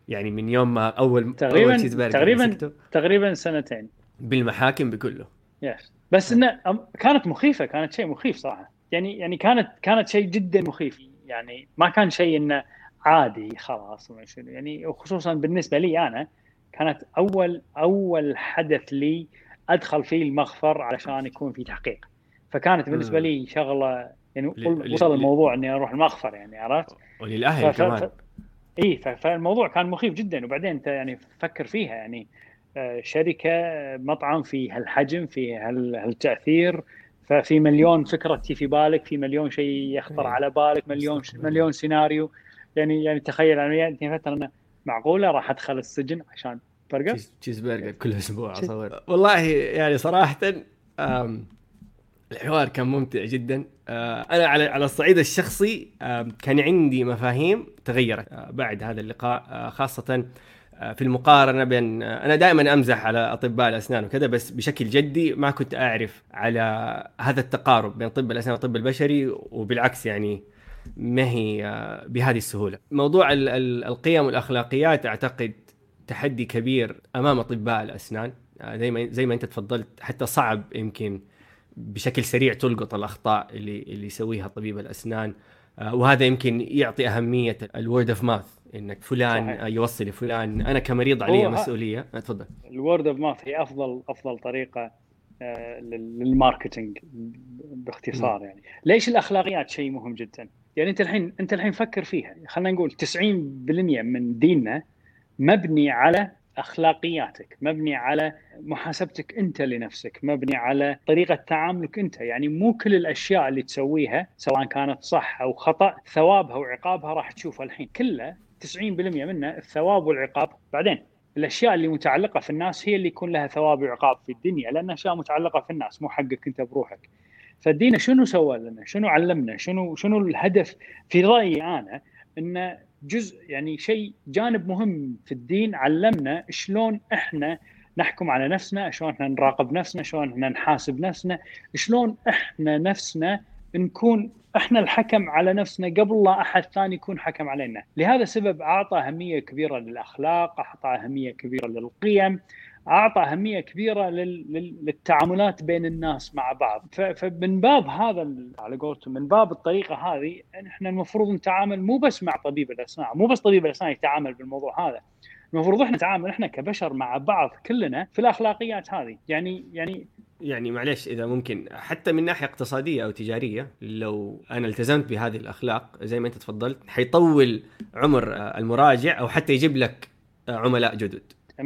يعني من يوم ما اول تقريبا أول تقريبا تقريبا سنتين. بالمحاكم بكله. يس بس إنه كانت مخيفة كانت شيء مخيف صراحة. يعني يعني كانت كانت شيء جدا مخيف. يعني ما كان شيء إنه عادي خلاص يعني وخصوصا بالنسبة لي أنا كانت أول أول حدث لي أدخل فيه المخفر علشان يكون في تحقيق. فكانت بالنسبة لي شغلة يعني وصل الموضوع إني أروح المخفر يعني عرفت؟ وللأهل. كمان. اي فالموضوع كان مخيف جدا. وبعدين أنت يعني فكر فيها يعني شركة مطعم في هالحجم في هالتأثير. ففي مليون فكره تجي في بالك في مليون شيء يخطر إيه. على بالك مليون مليون سيناريو. يعني يعني تخيل أنا يعني فتره أنا معقولة راح أدخل السجن عشان برجر؟ تشيز برجر كل أسبوع اصور والله يعني صراحة الحوار كان ممتع جدا. آه، أنا على على الصعيد الشخصي كان عندي مفاهيم تغيرت آه، بعد هذا اللقاء خاصه آه، في المقارنة بين آه، أنا دائما أمزح على أطباء الأسنان وكذا بس بشكل جدي ما كنت أعرف على هذا التقارب بين طب الأسنان والطب البشري وبالعكس يعني ما هي آه، بهذه السهولة. موضوع القيم والأخلاقيات أعتقد تحدي كبير أمام أطباء الأسنان. زي ما زي ما أنت تفضلت حتى صعب يمكن بشكل سريع تلقط الأخطاء اللي اللي يسويها طبيب الأسنان. وهذا يمكن يعطي أهمية ال word of mouth إنك فلان صحيح. يوصي لفلان أنا كمريض علي مسؤولية. آه، تفضل. ال word of mouth هي أفضل أفضل طريقة آه، لل marketing باختصار م. يعني. ليش الأخلاقيات شيء مهم جدا؟ يعني أنت الحين أنت الحين فكر فيها. خلينا نقول 90% من ديننا مبني على أخلاقياتك مبني على محاسبتك أنت لنفسك مبني على طريقة تعاملك أنت. يعني مو كل الأشياء اللي تسويها سواء كانت صح أو خطأ ثوابها وعقابها راح تشوفها الحين. كله 90% منه الثواب والعقاب بعدين الأشياء اللي متعلقة في الناس هي اللي يكون لها ثواب وعقاب في الدنيا لأن أشياء متعلقة في الناس مو حقك أنت بروحك فالدين شنو سوى لنا؟ شنو علمنا؟ شنو شنو الهدف في رأيي أنا انه جزء يعني شيء جانب مهم في الدين علمنا شلون إحنا نحكم على نفسنا، شلون إحنا نراقب نفسنا، شلون إحنا نحاسب نفسنا، شلون إحنا نفسنا نكون إحنا الحكم على نفسنا قبل لا أحد ثاني يكون حكم علينا، لهذا السبب أعطى أهمية كبيرة للأخلاق، أعطى أهمية كبيرة للقيم، أعطى أهمية كبيرة للتعاملات بين الناس مع بعض. فمن باب هذا على قولتهم من باب الطريقة هذه إحنا المفروض نتعامل مو بس مع طبيب الأسنان مو بس طبيب الأسنان يتعامل بالموضوع هذا. المفروض إحنا نتعامل إحنا كبشر مع بعض كلنا في الأخلاقيات هذه. يعني يعني يعني معلش إذا ممكن حتى من ناحية اقتصادية أو تجارية لو أنا التزمت بهذه الأخلاق زي ما أنت تفضلت حيطول عمر المراجع أو حتى يجيب لك عملاء جدد. 100%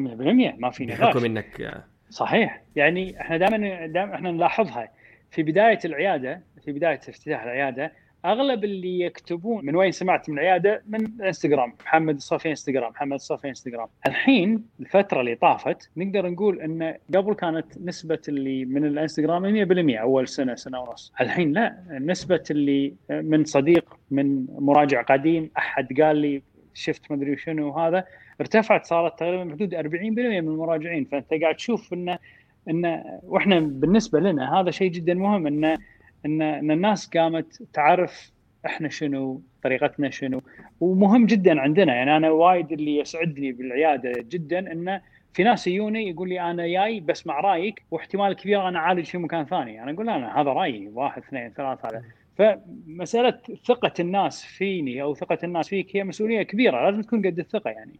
ما في نقاش. بحكم إنك صحيح. يعني إحنا دائما دائما إحنا نلاحظها. في بداية العيادة في بداية افتتاح العيادة أغلب اللي يكتبون من وين سمعت من العياده من إنستغرام. محمد الصافي إنستغرام. محمد الصافي إنستغرام. الحين الفترة اللي طافت نقدر نقول إن قبل كانت نسبة اللي من الإنستغرام 100% أول سنة سنة ونص. الحين لا. نسبة اللي من صديق من مراجع قديم أحد قال لي شفت مدري شنو هذا ارتفعت صارت تقريبا بحدود 40% من المراجعين. فأنت قاعد تشوف انه إن وإحنا بالنسبة لنا هذا شيء جدا مهم إن إن إن الناس قامت تعرف إحنا شنو طريقتنا شنو. ومهم جدا عندنا يعني أنا وايد اللي يسعدني بالعيادة جدا انه في ناس يجوني يقول لي أنا جاي بسمع رأيك واحتمال كبير أنا أعالج في مكان ثاني. أنا أقول أنا هذا رأيي واحد اثنين ثلاثة هذا. فمسألة ثقة الناس فيني أو ثقة الناس فيك هي مسؤولية كبيرة لازم تكون قد الثقة يعني.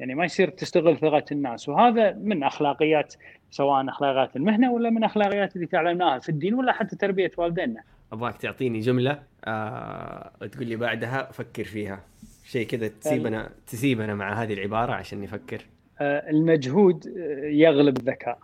يعني ما يصير تستغل ثقة الناس وهذا من أخلاقيات سواء أخلاقيات المهنة ولا من أخلاقيات اللي تعلمناها في الدين ولا حتى تربية والدينا. أبغاك تعطيني جملة آه وتقول لي بعدها فكر فيها شيء كذا تسيبنا تسيبنا مع هذه العبارة عشان نفكر. آه المجهود يغلب الذكاء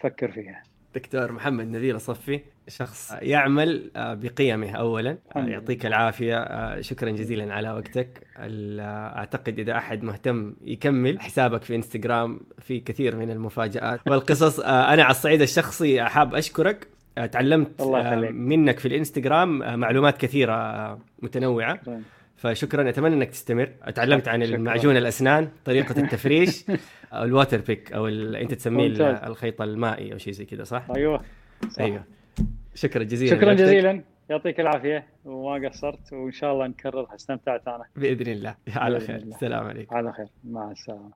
فكر فيها. دكتور محمد نذير الصفي شخص يعمل آه، بقيمه اولا. آه، يعطيك العافية. آه، شكرا جزيلا على وقتك. أعتقد إذا أحد مهتم يكمل حسابك في إنستغرام في كثير من المفاجآت. والقصص أنا على الصعيد الشخصي حاب أشكرك. تعلمت منك في الإنستغرام معلومات كثيرة متنوعة. فشكرا أتمنى إنك تستمر. تعلمت عن المعجون الأسنان طريقة التفريش الواتر بيك أو أنت تسميه الخيط المائي أو شيء زي كذا صح؟ أيوه صح. أيوه. شكرا جزيلا شكرا جزيلا. يعطيك العافية. وما قصرت وإن شاء الله نكررها. استمتعت أنا. بإذن الله. على خير. السلام عليكم. على خير. مع السلامة.